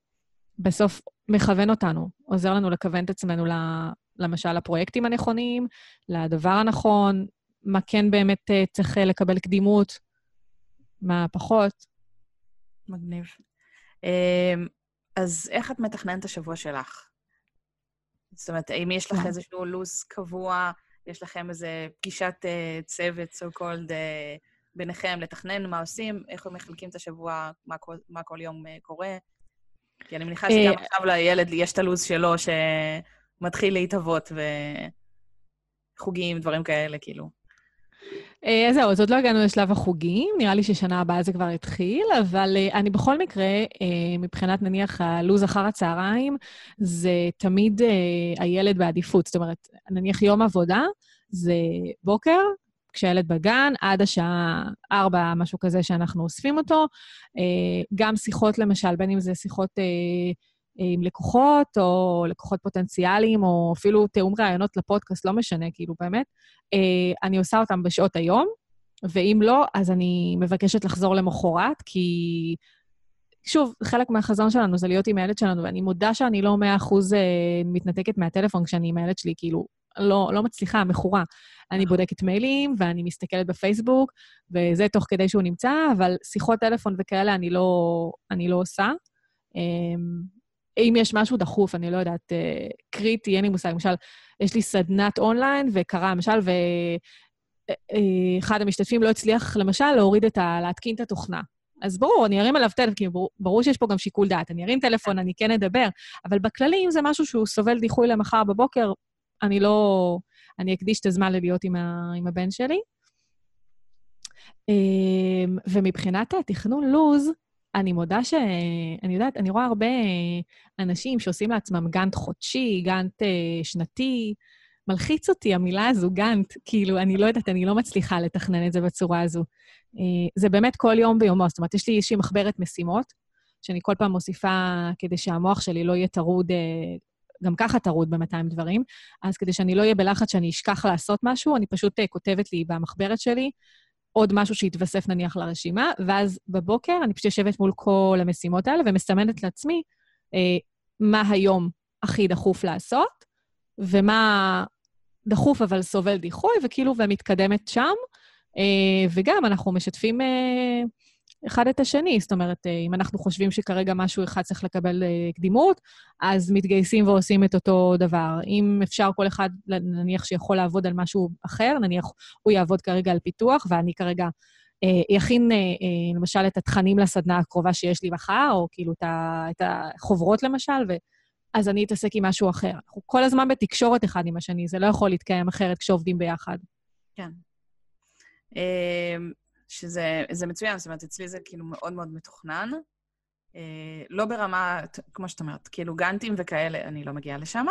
בסוף מכוון אותנו, עוזר לנו לכוון את עצמנו, למשל, לפרויקטים הנכונים, לדבר הנכון, מה כן באמת צריך לקבל קדימות, מה פחות. מגניב. אמ, אז איך את מתכננת השבוע שלך? זאת אומרת, האם יש לך איזשהו לו"ז קבוע, יש לכם איזה פגישת uh, צוות, so called, uh, ביניכם, לתכנן מה עושים, איך הם מחלקים את השבוע, מה, מה כל יום uh, קורה? כי אני מניחה שגם עכשיו לילד יש את הלו"ז שלו שמתחיל להתהוות וחוגים, דברים כאלה, כאילו. אז זהו, אז עוד לא הגענו לשלב החוגים, נראה לי ששנה הבאה זה כבר התחיל, אבל uh, אני בכל מקרה, uh, מבחינת נניח הלו"ז אחר הצהריים, זה תמיד הילד בעדיפות. זאת אומרת, נניח יום עבודה, זה בוקר, כשהילד בגן, עד השעה ארבע, משהו כזה שאנחנו אוספים אותו. גם שיחות, למשל, בין אם זה שיחות... עם לקוחות, או לקוחות פוטנציאליים, או אפילו תיאום רעיונות לפודקאסט, לא משנה, כאילו, באמת. אה, אני עושה אותם בשעות היום, ואם לא, אז אני מבקשת לחזור למחרת, כי... שוב, חלק מהחזון שלנו זה להיות עם הילד שלנו, ואני מודה שאני לא מאה אחוז אה, מתנתקת מהטלפון כשאני עם הילד שלי, כאילו, לא, לא מצליחה, מכורה. אני בודקת מיילים, ואני מסתכלת בפייסבוק, וזה תוך כדי שהוא נמצא, אבל שיחות טלפון וכאלה אני לא, אני לא עושה. אם יש משהו דחוף, אני לא יודעת, אה, קריטי, אין לי מושג. למשל, יש לי סדנת אונליין, וקרה, למשל, ואחד אה, המשתתפים לא הצליח, למשל, להוריד את ה... להתקין את התוכנה. אז ברור, אני ארים עליו טלפון, כי ברור, שיש פה גם שיקול דעת. אני ארים טלפון, אני כן אדבר, אבל בכללי, אם זה משהו שהוא סובל דיחוי למחר בבוקר, אני לא... אני אקדיש את הזמן ללהיות עם, ה, עם הבן שלי. ומבחינת התכנון לו"ז, אני מודה ש... אני יודעת, אני רואה הרבה אנשים שעושים לעצמם גאנט חודשי, גאנט אה, שנתי. מלחיץ אותי המילה הזו, גאנט. כאילו, אני לא יודעת, אני לא מצליחה לתכנן את זה בצורה הזו. אה, זה באמת כל יום ביומו. זאת אומרת, יש לי איזושהי מחברת משימות, שאני כל פעם מוסיפה כדי שהמוח שלי לא יהיה טרוד, אה, גם ככה טרוד ב-200 דברים, אז כדי שאני לא אהיה בלחץ שאני אשכח לעשות משהו, אני פשוט כותבת לי במחברת שלי עוד משהו שיתווסף נניח לרשימה, ואז בבוקר אני פשוט יושבת מול כל המשימות האלה ומסמנת לעצמי אה, מה היום הכי דחוף לעשות, ומה דחוף אבל סובל דיחוי, וכאילו, ומתקדמת שם. אה, וגם אנחנו משתפים אה, אחד את השני. זאת אומרת, אה, אם אנחנו חושבים שכרגע משהו אחד צריך לקבל אה, קדימות, אז מתגייסים ועושים את אותו דבר. אם אפשר כל אחד, נניח שיכול לעבוד על משהו אחר, נניח הוא יעבוד כרגע על פיתוח, ואני כרגע אה, יכין למשל את התכנים לסדנה הקרובה שיש לי מחר, או כאילו את החוברות למשל, ו... אז אני אתעסק עם משהו אחר. אנחנו כל הזמן בתקשורת אחד עם השני, זה לא יכול להתקיים אחרת כשעובדים ביחד. כן. שזה מצוין, זאת אומרת, אצלי זה כאילו מאוד מאוד מתוכנן. אה, לא ברמה, כמו שאת אומרת, כאילו גאנטים וכאלה, אני לא מגיעה לשם,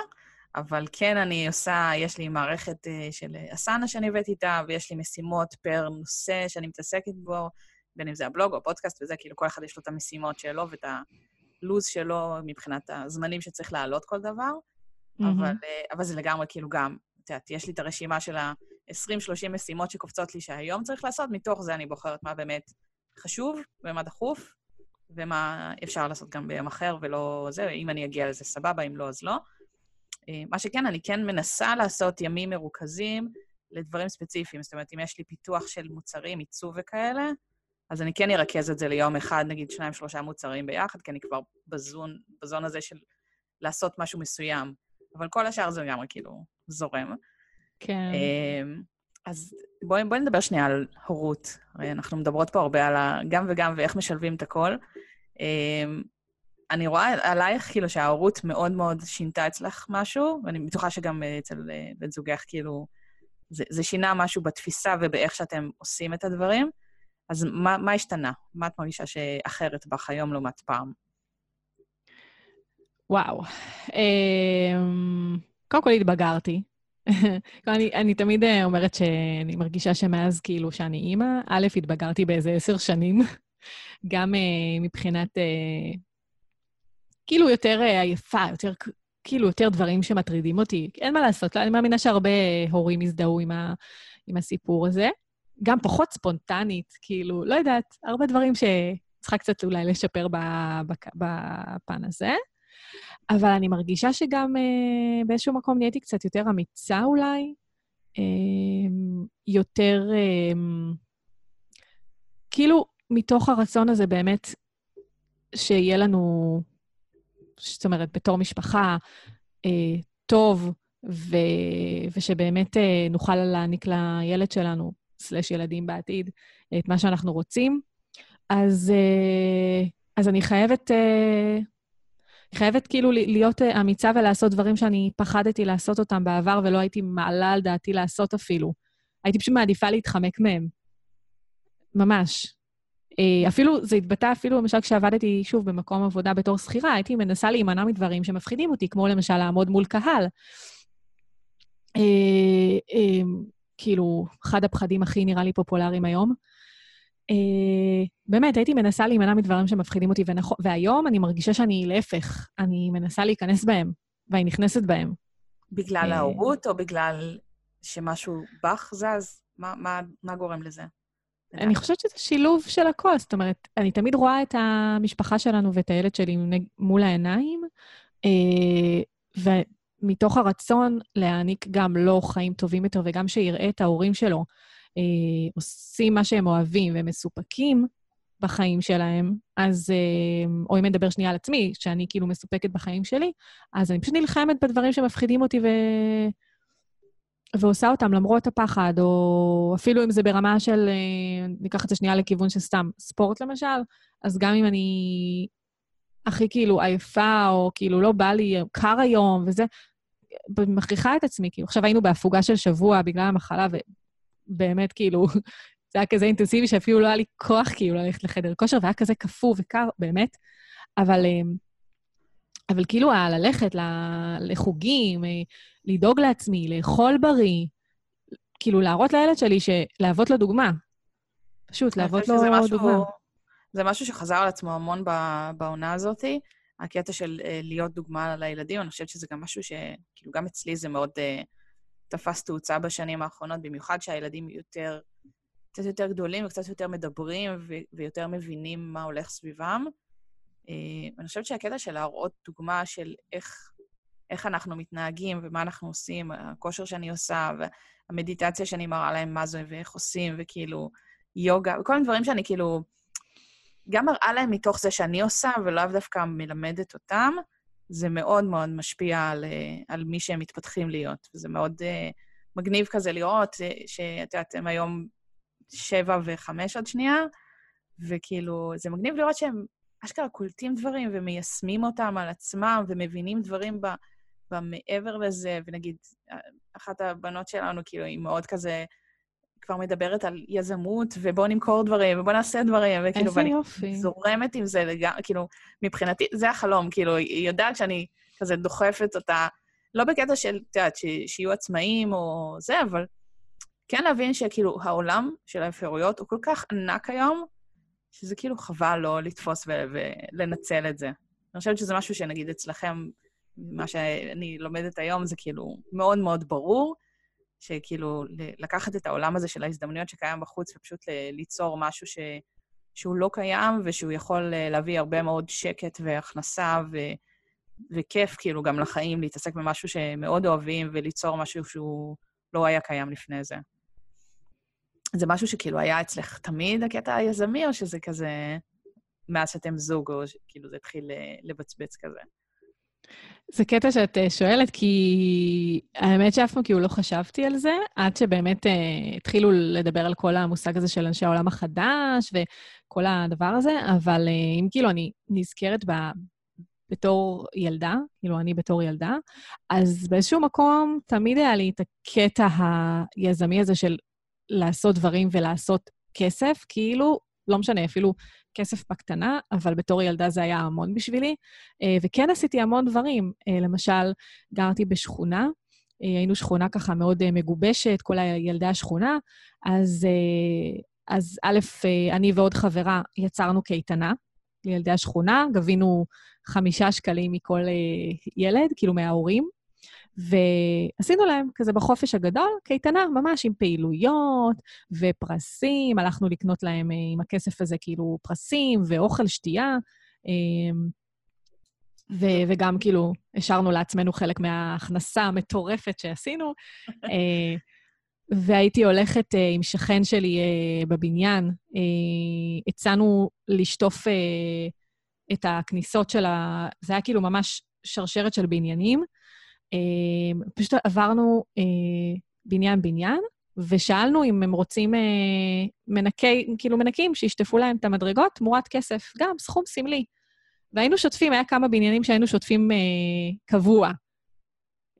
אבל כן אני עושה, יש לי מערכת אה, של אסנה שאני הבאתי איתה, ויש לי משימות פר נושא שאני מתעסקת בו, בין אם זה הבלוג או הפודקאסט וזה, כאילו כל אחד יש לו את המשימות שלו ואת הלו"ז שלו מבחינת הזמנים שצריך להעלות כל דבר, mm-hmm. אבל, אה, אבל זה לגמרי כאילו גם, את יודעת, יש לי את הרשימה של ה-20-30 משימות שקופצות לי שהיום צריך לעשות, מתוך זה אני בוחרת מה באמת חשוב ומה דחוף, ומה אפשר לעשות גם ביום אחר ולא זה, אם אני אגיע לזה סבבה, אם לא, אז לא. אה, מה שכן, אני כן מנסה לעשות ימים מרוכזים לדברים ספציפיים. זאת אומרת, אם יש לי פיתוח של מוצרים, עיצוב וכאלה, אז אני כן ארכז את זה ליום אחד, נגיד שניים, שלושה מוצרים ביחד, כי אני כבר בזון, בזון הזה של לעשות משהו מסוים. אבל כל השאר זה לגמרי כאילו זורם. כן. אמ, אז בואי בוא נדבר שנייה על הורות. אנחנו מדברות פה הרבה על הגם וגם ואיך משלבים את הכל. אמ, אני רואה עלייך כאילו שההורות מאוד מאוד שינתה אצלך משהו, ואני בטוחה שגם אצל אה, בן זוגך כאילו זה, זה שינה משהו בתפיסה ובאיך שאתם עושים את הדברים. אז מה, מה השתנה? מה את מרגישה שאחרת בך היום לעומת פעם? וואו. אמ, קודם כל התבגרתי. אני, אני תמיד אה, אומרת שאני מרגישה שמאז כאילו שאני אימא, א', התבגרתי באיזה עשר שנים, גם uh, מבחינת uh, כאילו יותר uh, עייפה, יותר, כאילו יותר דברים שמטרידים אותי. אין מה לעשות, אני מאמינה שהרבה הורים יזדהו עם, ה, עם הסיפור הזה. גם פחות ספונטנית, כאילו, לא יודעת, הרבה דברים שצריכה קצת אולי לשפר בפן הזה. אבל אני מרגישה שגם אה, באיזשהו מקום נהייתי קצת יותר אמיצה אולי, אה, יותר, אה, כאילו, מתוך הרצון הזה באמת שיהיה לנו, זאת אומרת, בתור משפחה, אה, טוב, ו, ושבאמת אה, נוכל להעניק לילד שלנו, סלש ילדים בעתיד, את מה שאנחנו רוצים. אז, אה, אז אני חייבת... אה, חייבת כאילו להיות אה, אמיצה ולעשות דברים שאני פחדתי לעשות אותם בעבר ולא הייתי מעלה על דעתי לעשות אפילו. הייתי פשוט מעדיפה להתחמק מהם. ממש. אה, אפילו, זה התבטא אפילו, למשל, כשעבדתי, שוב, במקום עבודה בתור שכירה, הייתי מנסה להימנע מדברים שמפחידים אותי, כמו למשל לעמוד מול קהל. אה, כאילו, אחד הפחדים הכי, נראה לי, פופולריים היום. אה, באמת, הייתי מנסה להימנע מדברים שמפחידים אותי, ונכ... והיום אני מרגישה שאני להפך, אני מנסה להיכנס בהם, ואני נכנסת בהם. בגלל אה... ההורות, או בגלל שמשהו בך זז? מה, מה, מה גורם לזה? אני חושבת שזה שילוב של הכל. זאת אומרת, אני תמיד רואה את המשפחה שלנו ואת הילד שלי מול העיניים, אה, ומתוך הרצון להעניק גם לו חיים טובים יותר, וגם שיראה את ההורים שלו אה, עושים מה שהם אוהבים והם מסופקים בחיים שלהם, אז, אה, או אם נדבר שנייה על עצמי, שאני כאילו מסופקת בחיים שלי, אז אני פשוט נלחמת בדברים שמפחידים אותי ו... ועושה אותם למרות הפחד, או אפילו אם זה ברמה של, אה, ניקח את זה שנייה לכיוון של סתם ספורט למשל, אז גם אם אני הכי כאילו עייפה, או כאילו לא בא לי, קר היום וזה, מכריחה את עצמי, כאילו, עכשיו היינו בהפוגה של שבוע בגלל המחלה, באמת, כאילו, זה היה כזה אינטנסיבי שאפילו לא היה לי כוח כאילו ללכת לחדר כושר, והיה כזה קפוא וקר, באמת. אבל, אמ, אבל כאילו, ללכת לחוגים, אה, לדאוג לעצמי, לאכול בריא, כאילו, להראות לילד שלי, להוות לו דוגמה. פשוט, להוות לו משהו, דוגמה. זה משהו שחזר על עצמו המון בעונה הזאת, הקטע של אה, להיות דוגמה לילדים. אני חושבת שזה גם משהו שכאילו, גם אצלי זה מאוד... Uh, תפס תאוצה בשנים האחרונות, במיוחד שהילדים יותר, קצת יותר גדולים וקצת יותר מדברים ו- ויותר מבינים מה הולך סביבם. Uh, אני חושבת שהקטע של להראות דוגמה של איך, איך אנחנו מתנהגים ומה אנחנו עושים, הכושר שאני עושה, והמדיטציה שאני מראה להם מה זה ואיך עושים, וכאילו יוגה, וכל מיני דברים שאני כאילו גם מראה להם מתוך זה שאני עושה, ולאו דווקא מלמדת אותם, זה מאוד מאוד משפיע על, אה, על מי שהם מתפתחים להיות. וזה מאוד uh, מגניב כזה לראות uh, שאת יודעת, הם היום שבע וחמש עוד שנייה, וכאילו, זה מגניב לראות שהם אשכרה קולטים דברים ומיישמים אותם על עצמם ומבינים דברים ב, במעבר לזה, ונגיד, אחת הבנות שלנו, כאילו, היא מאוד כזה, כבר מדברת על יזמות, ובואו נמכור דברים, ובואו נעשה דברים, וכאילו, ואני יופי. זורמת עם זה לגמרי, כאילו, מבחינתי, זה החלום, כאילו, היא יודעת שאני כזה דוחפת אותה, לא בקטע של, את יודעת, ש- שיהיו עצמאים או זה, אבל כן להבין שכאילו, העולם של האפשרויות הוא כל כך ענק היום, שזה כאילו חבל לא לתפוס ו- ולנצל את זה. אני חושבת שזה משהו שנגיד אצלכם, מה שאני לומדת היום, זה כאילו מאוד מאוד ברור, שכאילו לקחת את העולם הזה של ההזדמנויות שקיים בחוץ ופשוט ליצור משהו ש... שהוא לא קיים ושהוא יכול אה, להביא הרבה מאוד שקט והכנסה ו... וכיף כאילו גם לחיים, להתעסק במשהו שמאוד אוהבים וליצור משהו שהוא לא היה קיים לפני זה. זה משהו שכאילו היה אצלך תמיד הקטע היזמי, או שזה כזה מאז שאתם זוג, או שכאילו זה התחיל אה, לבצבץ כזה? זה קטע שאת אה, שואלת, כי האמת שאף פעם כאילו לא חשבתי על זה, עד שבאמת אה, התחילו לדבר על כל המושג הזה של אנשי העולם החדש וכל הדבר הזה, אבל אה, אם כאילו אני נזכרת ב... בתור ילדה, כאילו אני בתור ילדה, אז באיזשהו מקום תמיד היה לי את הקטע היזמי הזה של לעשות דברים ולעשות כסף, כאילו, לא משנה, אפילו כסף בקטנה, אבל בתור ילדה זה היה המון בשבילי. אה, וכן עשיתי המון דברים. אה, למשל, גרתי בשכונה, אה, היינו שכונה ככה מאוד מגובשת, כל ילדי השכונה, אז, אז א', אני ועוד חברה יצרנו קייטנה לילדי השכונה, גבינו חמישה שקלים מכל ילד, כאילו מההורים, ועשינו להם כזה בחופש הגדול, קייטנה ממש עם פעילויות ופרסים, הלכנו לקנות להם אה, עם הכסף הזה כאילו פרסים ואוכל, שתייה, אה, ו- וגם כאילו השארנו לעצמנו חלק מההכנסה המטורפת שעשינו. אה, והייתי הולכת אה, עם שכן שלי אה, בבניין, אה, הצענו לשטוף אה, את הכניסות של ה... זה היה כאילו ממש שרשרת של בניינים. אה, פשוט עברנו אה, בניין-בניין, ושאלנו אם הם רוצים אה, מנקי, כאילו מנקים, שישטפו להם את המדרגות תמורת כסף, גם סכום סמלי. והיינו שוטפים, היה כמה בניינים שהיינו שוטפים אה, קבוע.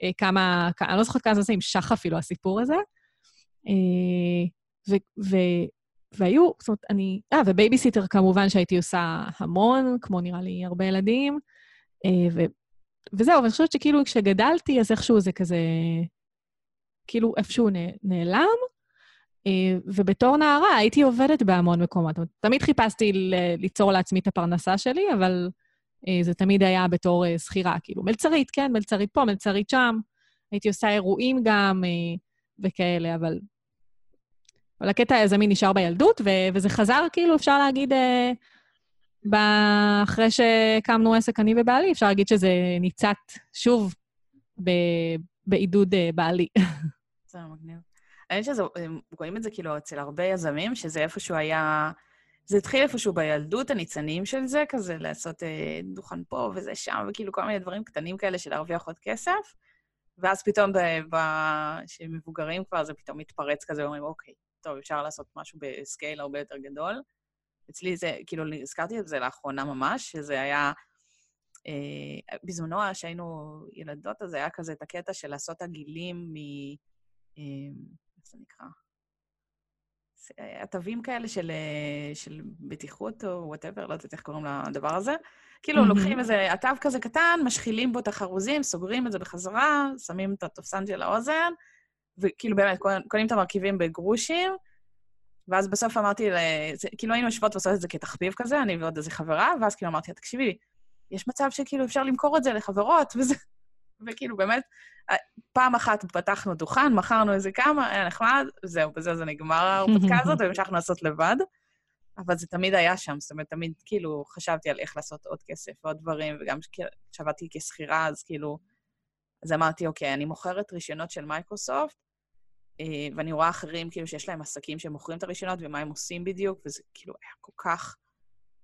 אה, כמה, אני לא זוכרת כמה זה נמשך אפילו, הסיפור הזה. אה, ו, ו, והיו, זאת אומרת, אני... אה, ובייביסיטר כמובן שהייתי עושה המון, כמו נראה לי הרבה ילדים. אה, וזהו, ואני חושבת שכאילו כשגדלתי, אז איכשהו זה כזה... כאילו איפשהו נעלם. אה, ובתור נערה הייתי עובדת בהמון מקומות. תמיד חיפשתי ליצור לעצמי את הפרנסה שלי, אבל אה, זה תמיד היה בתור אה, שכירה, כאילו, מלצרית, כן, מלצרית פה, מלצרית שם. הייתי עושה אירועים גם וכאלה, אבל... אבל הקטע היזמי נשאר בילדות, ו- וזה חזר, כאילו, אפשר להגיד, אה, אחרי שהקמנו עסק, אני ובעלי, אפשר להגיד שזה ניצת שוב ב- בעידוד אה, בעלי. זה מגניב. האמת שזה, הם רואים את זה כאילו אצל הרבה יזמים, שזה איפשהו היה... זה התחיל איפשהו בילדות, הניצנים של זה, כזה לעשות אה, דוכן פה וזה שם, וכאילו כל מיני דברים קטנים כאלה של להרוויח עוד כסף, ואז פתאום, כשמבוגרים כבר, זה פתאום מתפרץ כזה, ואומרים, אוקיי, טוב, אפשר לעשות משהו ב scale הרבה יותר גדול. אצלי זה, כאילו, הזכרתי את זה לאחרונה ממש, שזה היה... אה, בזמנו, כשהיינו ילדות, אז היה כזה את הקטע של לעשות עגילים מ... אה, איך זה נקרא? התווים כאלה של, אה, של בטיחות או whatever, לא יודעת איך קוראים לדבר הזה. כאילו, מהמם. לוקחים איזה עטב כזה קטן, משחילים בו את החרוזים, סוגרים את זה בחזרה, שמים את התופסן של האוזן, וכאילו באמת, קונים את המרכיבים בגרושים, ואז בסוף אמרתי, ל- זה, כאילו היינו יושבות ועושות את זה כתחביב כזה, אני ועוד איזה חברה, ואז כאילו אמרתי לה, תקשיבי, יש מצב שכאילו אפשר למכור את זה לחברות, וזה... וכאילו, באמת, פעם אחת פתחנו דוכן, מכרנו איזה כמה, היה נחמד, זהו, בזה זה נגמר ההרפתקה הזאת, והמשכנו לעשות לבד. אבל זה תמיד היה שם, זאת אומרת, תמיד כאילו חשבתי על איך לעשות עוד כסף ועוד דברים, וגם כשעבדתי כשכירה, אז כאילו... אז אמרתי, אוקיי, אני מוכרת רישיונות של מייקרוסופט, אה, ואני רואה אחרים כאילו שיש להם עסקים שמוכרים את הרישיונות ומה הם עושים בדיוק, וזה כאילו היה כל כך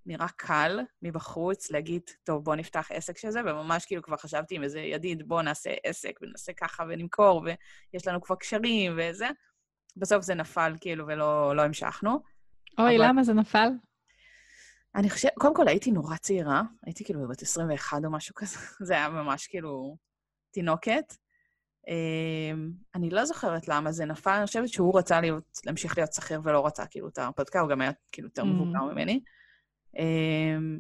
נראה קל מבחוץ להגיד, טוב, בוא נפתח עסק של זה, וממש כאילו כבר חשבתי עם איזה ידיד, בוא נעשה עסק ונעשה ככה ונמכור, ויש לנו כבר קשרים וזה. בסוף זה נפל כאילו ולא לא המשכנו. אוי, אבל- למה זה נפל? אני חושבת, קודם כל הייתי נורא צעירה, הייתי כאילו בת 21 או משהו כזה, זה היה ממש כאילו תינוקת. אמ, אני לא זוכרת למה זה נפל, אני חושבת שהוא רצה להיות, להמשיך להיות שכיר ולא רצה כאילו את ההרפתקה, הוא גם היה כאילו יותר מבוגר mm. ממני. אמ,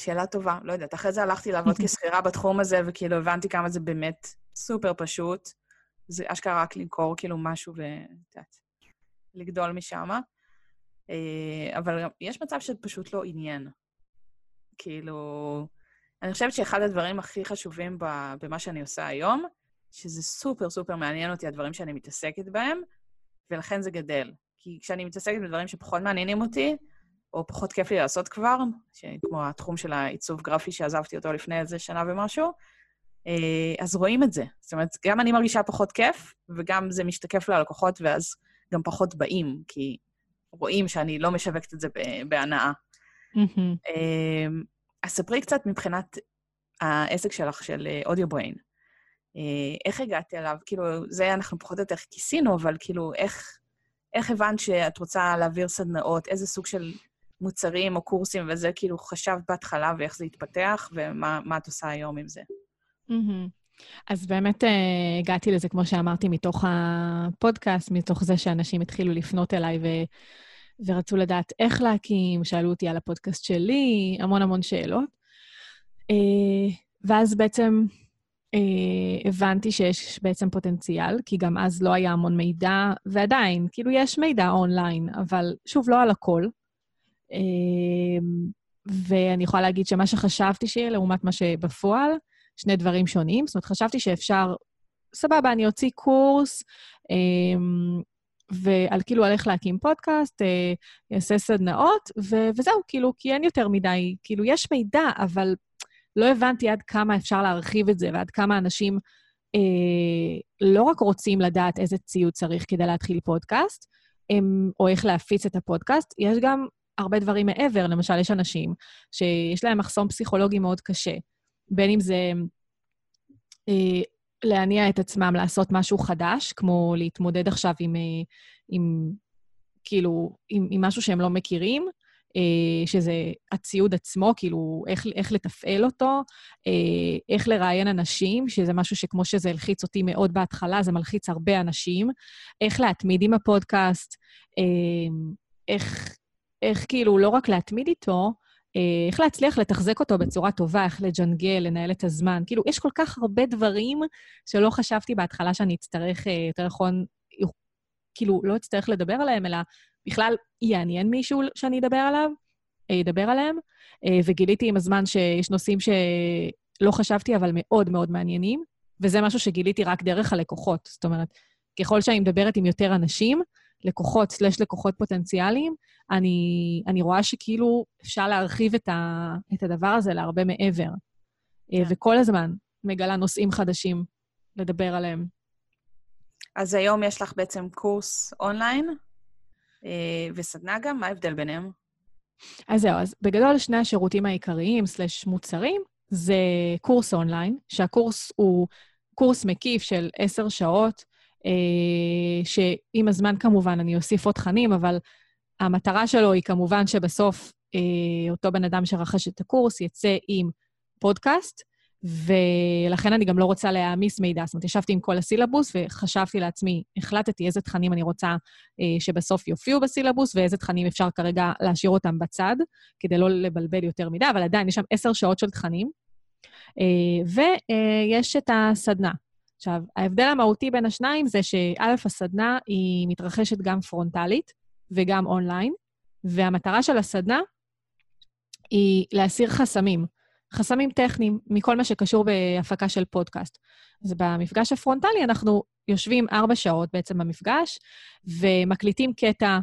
שאלה טובה, לא יודעת. אחרי זה הלכתי לעבוד כשכירה בתחום הזה, וכאילו הבנתי כמה זה באמת סופר פשוט. זה אשכרה רק למכור כאילו משהו ואת יודעת, לגדול משם. אה, אבל יש מצב שזה פשוט לא עניין. כאילו, אני חושבת שאחד הדברים הכי חשובים במה שאני עושה היום, שזה סופר סופר מעניין אותי הדברים שאני מתעסקת בהם, ולכן זה גדל. כי כשאני מתעסקת בדברים שפחות מעניינים אותי, או פחות כיף לי לעשות כבר, כמו התחום של העיצוב גרפי שעזבתי אותו לפני איזה שנה ומשהו, אה, אז רואים את זה. זאת אומרת, גם אני מרגישה פחות כיף, וגם זה משתקף ללקוחות, ואז גם פחות באים, כי רואים שאני לא משווקת את זה בהנאה. Mm-hmm. אז ספרי קצת מבחינת העסק שלך, של אודיו בריין. אה, איך הגעת אליו? כאילו, זה אנחנו פחות או יותר כיסינו, אבל כאילו, איך, איך הבנת שאת רוצה להעביר סדנאות? איזה סוג של מוצרים או קורסים וזה, כאילו, חשבת בהתחלה ואיך זה התפתח, ומה את עושה היום עם זה? אז באמת uh, הגעתי לזה, כמו שאמרתי, מתוך הפודקאסט, מתוך זה שאנשים התחילו לפנות אליי ו... ורצו לדעת איך להקים, שאלו אותי על הפודקאסט שלי, המון המון שאלות. Uh, ואז בעצם uh, הבנתי שיש בעצם פוטנציאל, כי גם אז לא היה המון מידע, ועדיין, כאילו יש מידע אונליין, אבל שוב, לא על הכל. Uh, ואני יכולה להגיד שמה שחשבתי שיהיה לעומת מה שבפועל, שני דברים שונים. זאת אומרת, חשבתי שאפשר, סבבה, אני אוציא קורס, ועל כאילו על איך להקים פודקאסט, אה, אעשה סדנאות, ו- וזהו, כאילו, כי אין יותר מדי, כאילו, יש מידע, אבל לא הבנתי עד כמה אפשר להרחיב את זה, ועד כמה אנשים אה, לא רק רוצים לדעת איזה ציוד צריך כדי להתחיל פודקאסט, הם, או איך להפיץ את הפודקאסט, יש גם הרבה דברים מעבר. למשל, יש אנשים שיש להם מחסום פסיכולוגי מאוד קשה. בין אם זה אה, להניע את עצמם לעשות משהו חדש, כמו להתמודד עכשיו עם, אה, עם כאילו, עם, עם משהו שהם לא מכירים, אה, שזה הציוד עצמו, כאילו, איך, איך לתפעל אותו, אה, איך לראיין אנשים, שזה משהו שכמו שזה הלחיץ אותי מאוד בהתחלה, זה מלחיץ הרבה אנשים, איך להתמיד עם הפודקאסט, איך, איך כאילו לא רק להתמיד איתו, איך להצליח לתחזק אותו בצורה טובה, איך לג'נגל, לנהל את הזמן. כאילו, יש כל כך הרבה דברים שלא חשבתי בהתחלה שאני אצטרך, אה, יותר נכון, כאילו, לא אצטרך לדבר עליהם, אלא בכלל יעניין מישהו שאני אדבר עליו, אה, ידבר עליהם, וגיליתי עם הזמן שיש נושאים שלא חשבתי, אבל מאוד מאוד מעניינים, וזה משהו שגיליתי רק דרך הלקוחות. זאת אומרת, ככל שאני מדברת עם יותר אנשים, לקוחות סלש לקוחות פוטנציאליים, אני, אני רואה שכאילו אפשר להרחיב את, ה, את הדבר הזה להרבה מעבר. אה, כן. וכל הזמן מגלה נושאים חדשים לדבר עליהם. אז היום יש לך בעצם קורס אונליין אה, וסדנה גם, מה ההבדל ביניהם? אז זהו, אז בגדול שני השירותים העיקריים, סלש מוצרים, זה קורס אונליין, שהקורס הוא קורס מקיף של עשר שעות, שעם הזמן כמובן אני אוסיף עוד תכנים, אבל המטרה שלו היא כמובן שבסוף אה, אותו בן אדם שרכש את הקורס יצא עם פודקאסט, ולכן אני גם לא רוצה להעמיס מידע. זאת אומרת, ישבתי עם כל הסילבוס וחשבתי לעצמי, החלטתי איזה תכנים אני רוצה אה, שבסוף יופיעו בסילבוס ואיזה תכנים אפשר כרגע להשאיר אותם בצד, כדי לא לבלבל יותר מדי, אבל עדיין יש שם עשר שעות של תכנים. אה, ויש את הסדנה. עכשיו, ההבדל המהותי בין השניים זה שא', הסדנה היא מתרחשת גם פרונטלית וגם אונליין, והמטרה של הסדנה היא להסיר חסמים, חסמים טכניים מכל מה שקשור בהפקה של פודקאסט. אז במפגש הפרונטלי אנחנו יושבים ארבע שעות בעצם במפגש, ומקליטים קטע,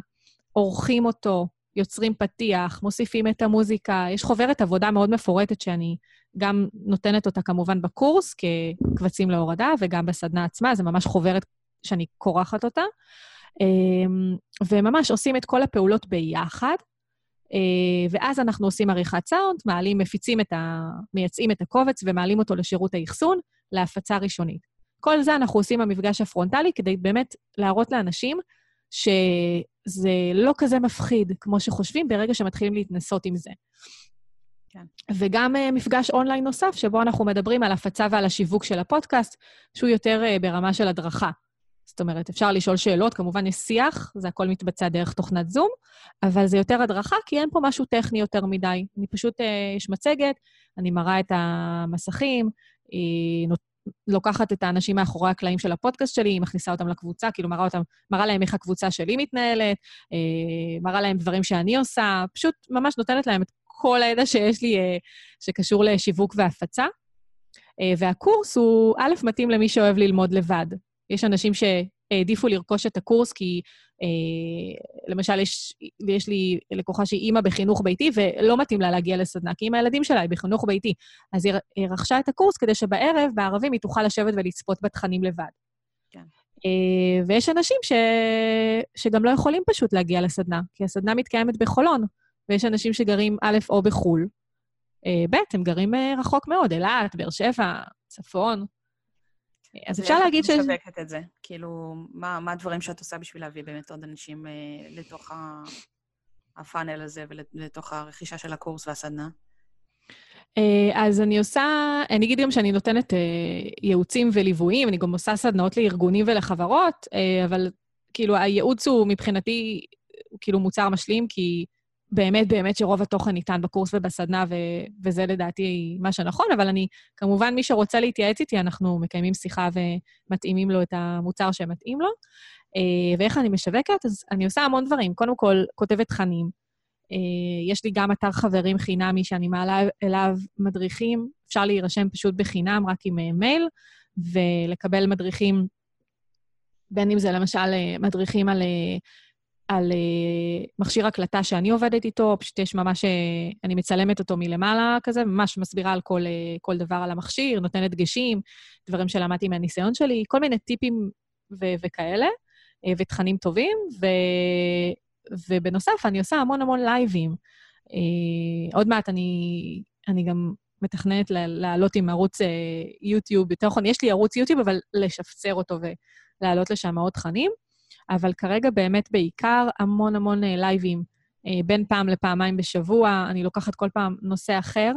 עורכים אותו, יוצרים פתיח, מוסיפים את המוזיקה. יש חוברת עבודה מאוד מפורטת שאני גם נותנת אותה כמובן בקורס כקבצים להורדה, וגם בסדנה עצמה, זה ממש חוברת שאני קורחת אותה. אמ, וממש עושים את כל הפעולות ביחד, אה, ואז אנחנו עושים עריכת סאונד, מעלים, מפיצים את ה... מייצאים את הקובץ ומעלים אותו לשירות האחסון להפצה ראשונית. כל זה אנחנו עושים במפגש הפרונטלי כדי באמת להראות לאנשים שזה לא כזה מפחיד כמו שחושבים ברגע שמתחילים להתנסות עם זה. כן. וגם uh, מפגש אונליין נוסף, שבו אנחנו מדברים על הפצה ועל השיווק של הפודקאסט, שהוא יותר uh, ברמה של הדרכה. זאת אומרת, אפשר לשאול שאלות, כמובן יש שיח, זה הכל מתבצע דרך תוכנת זום, אבל זה יותר הדרכה, כי אין פה משהו טכני יותר מדי. אני פשוט, uh, יש מצגת, אני מראה את המסכים, היא לוקחת את האנשים מאחורי הקלעים של הפודקאסט שלי, היא מכניסה אותם לקבוצה, כאילו מראה, אותם, מראה להם איך הקבוצה שלי מתנהלת, אה, מראה להם דברים שאני עושה, פשוט ממש נותנת להם את כל הידע שיש לי אה, שקשור לשיווק והפצה. אה, והקורס הוא, א', מתאים למי שאוהב ללמוד לבד. יש אנשים שהעדיפו לרכוש את הקורס כי, אה, למשל, יש, יש לי לקוחה שהיא אימא בחינוך ביתי, ולא מתאים לה להגיע לסדנה, כי עם הילדים שלה היא בחינוך ביתי. אז היא, היא רכשה את הקורס כדי שבערב, בערבים, היא תוכל לשבת ולצפות בתכנים לבד. כן. ויש אנשים ש... שגם לא יכולים פשוט להגיע לסדנה, כי הסדנה מתקיימת בחולון, ויש אנשים שגרים א', או בחו"ל, אה, ב', הם גרים אה, רחוק מאוד, אילת, באר שבע, צפון. אז אפשר להגיד ש... איך את משווקת את זה? כאילו, מה, מה הדברים שאת עושה בשביל להביא באמת עוד אנשים אה, לתוך הפאנל הזה ולתוך הרכישה של הקורס והסדנה? אה, אז אני עושה, אני אגיד גם שאני נותנת אה, ייעוצים וליוויים, אני גם עושה סדנאות לארגונים ולחברות, אה, אבל כאילו הייעוץ הוא מבחינתי, הוא כאילו מוצר משלים, כי באמת באמת שרוב התוכן ניתן בקורס ובסדנה, ו- וזה לדעתי מה שנכון, אבל אני, כמובן, מי שרוצה להתייעץ איתי, אנחנו מקיימים שיחה ומתאימים לו את המוצר שמתאים לו. אה, ואיך אני משווקת? אז אני עושה המון דברים. קודם כל, כותבת תכנים. אה, יש לי גם אתר חברים חינמי שאני מעלה אליו מדריכים. אפשר להירשם פשוט בחינם, רק עם אה, מייל, ולקבל מדריכים, בין אם זה למשל מדריכים על על uh, מכשיר הקלטה שאני עובדת איתו, פשוט יש ממש, uh, אני מצלמת אותו מלמעלה כזה, ממש מסבירה על כל, uh, כל דבר על המכשיר, נותנת דגשים, דברים שלמדתי מהניסיון שלי, כל מיני טיפים ו- וכאלה, ותכנים טובים, ו- ובנוסף, אני עושה המון המון לייבים. עוד מעט אני, אני גם מתכננת לעלות עם ערוץ יוטיוב, יותר נכון, יש לי ערוץ יוטיוב, אבל לשפצר אותו ולהעלות לשם עוד תכנים. אבל כרגע באמת בעיקר המון המון אה, לייבים, אה, בין פעם לפעמיים בשבוע, אני לוקחת כל פעם נושא אחר.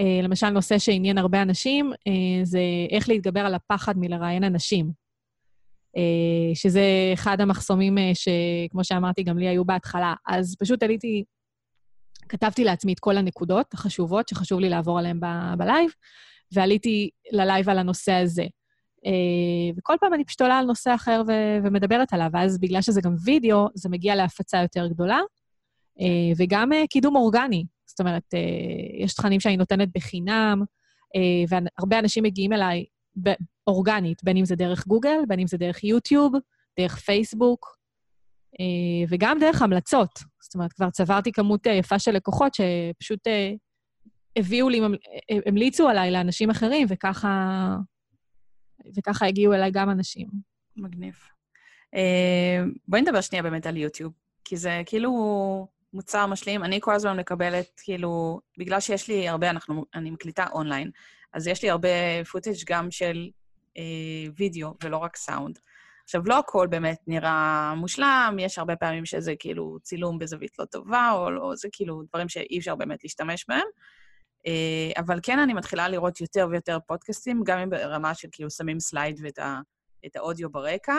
אה, למשל, נושא שעניין הרבה אנשים, זה איך להתגבר על הפחד מלראיין אנשים. שזה אחד המחסומים שכמו שאמרתי, גם לי היו בהתחלה. אז פשוט עליתי, כתבתי לעצמי את כל הנקודות החשובות שחשוב לי לעבור עליהן ב live, ועליתי ל live על הנושא הזה. אה, וכל פעם אני פשוט עולה על נושא אחר ו- ומדברת עליו, ואז בגלל שזה גם וידאו, זה מגיע להפצה יותר גדולה, אה, וגם אה, קידום אורגני. זאת אומרת, יש תכנים שאני נותנת בחינם, והרבה אנשים מגיעים אליי אורגנית, בין אם זה דרך גוגל, בין אם זה דרך יוטיוב, דרך פייסבוק, וגם דרך המלצות. זאת אומרת, כבר צברתי כמות יפה של לקוחות שפשוט הביאו לי, המליצו עליי לאנשים אחרים, וככה וככה הגיעו אליי גם אנשים. מגניב. Uh, בואי נדבר שנייה באמת על יוטיוב, כי זה כאילו מוצר משלים. אני כל הזמן מקבלת, כאילו, בגלל שיש לי הרבה, אנחנו, אני מקליטה אונליין, אז יש לי הרבה footage גם של אה, וידאו ולא רק סאונד. עכשיו, לא הכל באמת נראה מושלם, יש הרבה פעמים שזה כאילו צילום בזווית לא טובה, או לא, זה כאילו דברים שאי אפשר באמת להשתמש בהם. אה, אבל כן, אני מתחילה לראות יותר ויותר פודקאסטים, גם אם ברמה של כאילו שמים slide ואת ה, את האודיו ברקע.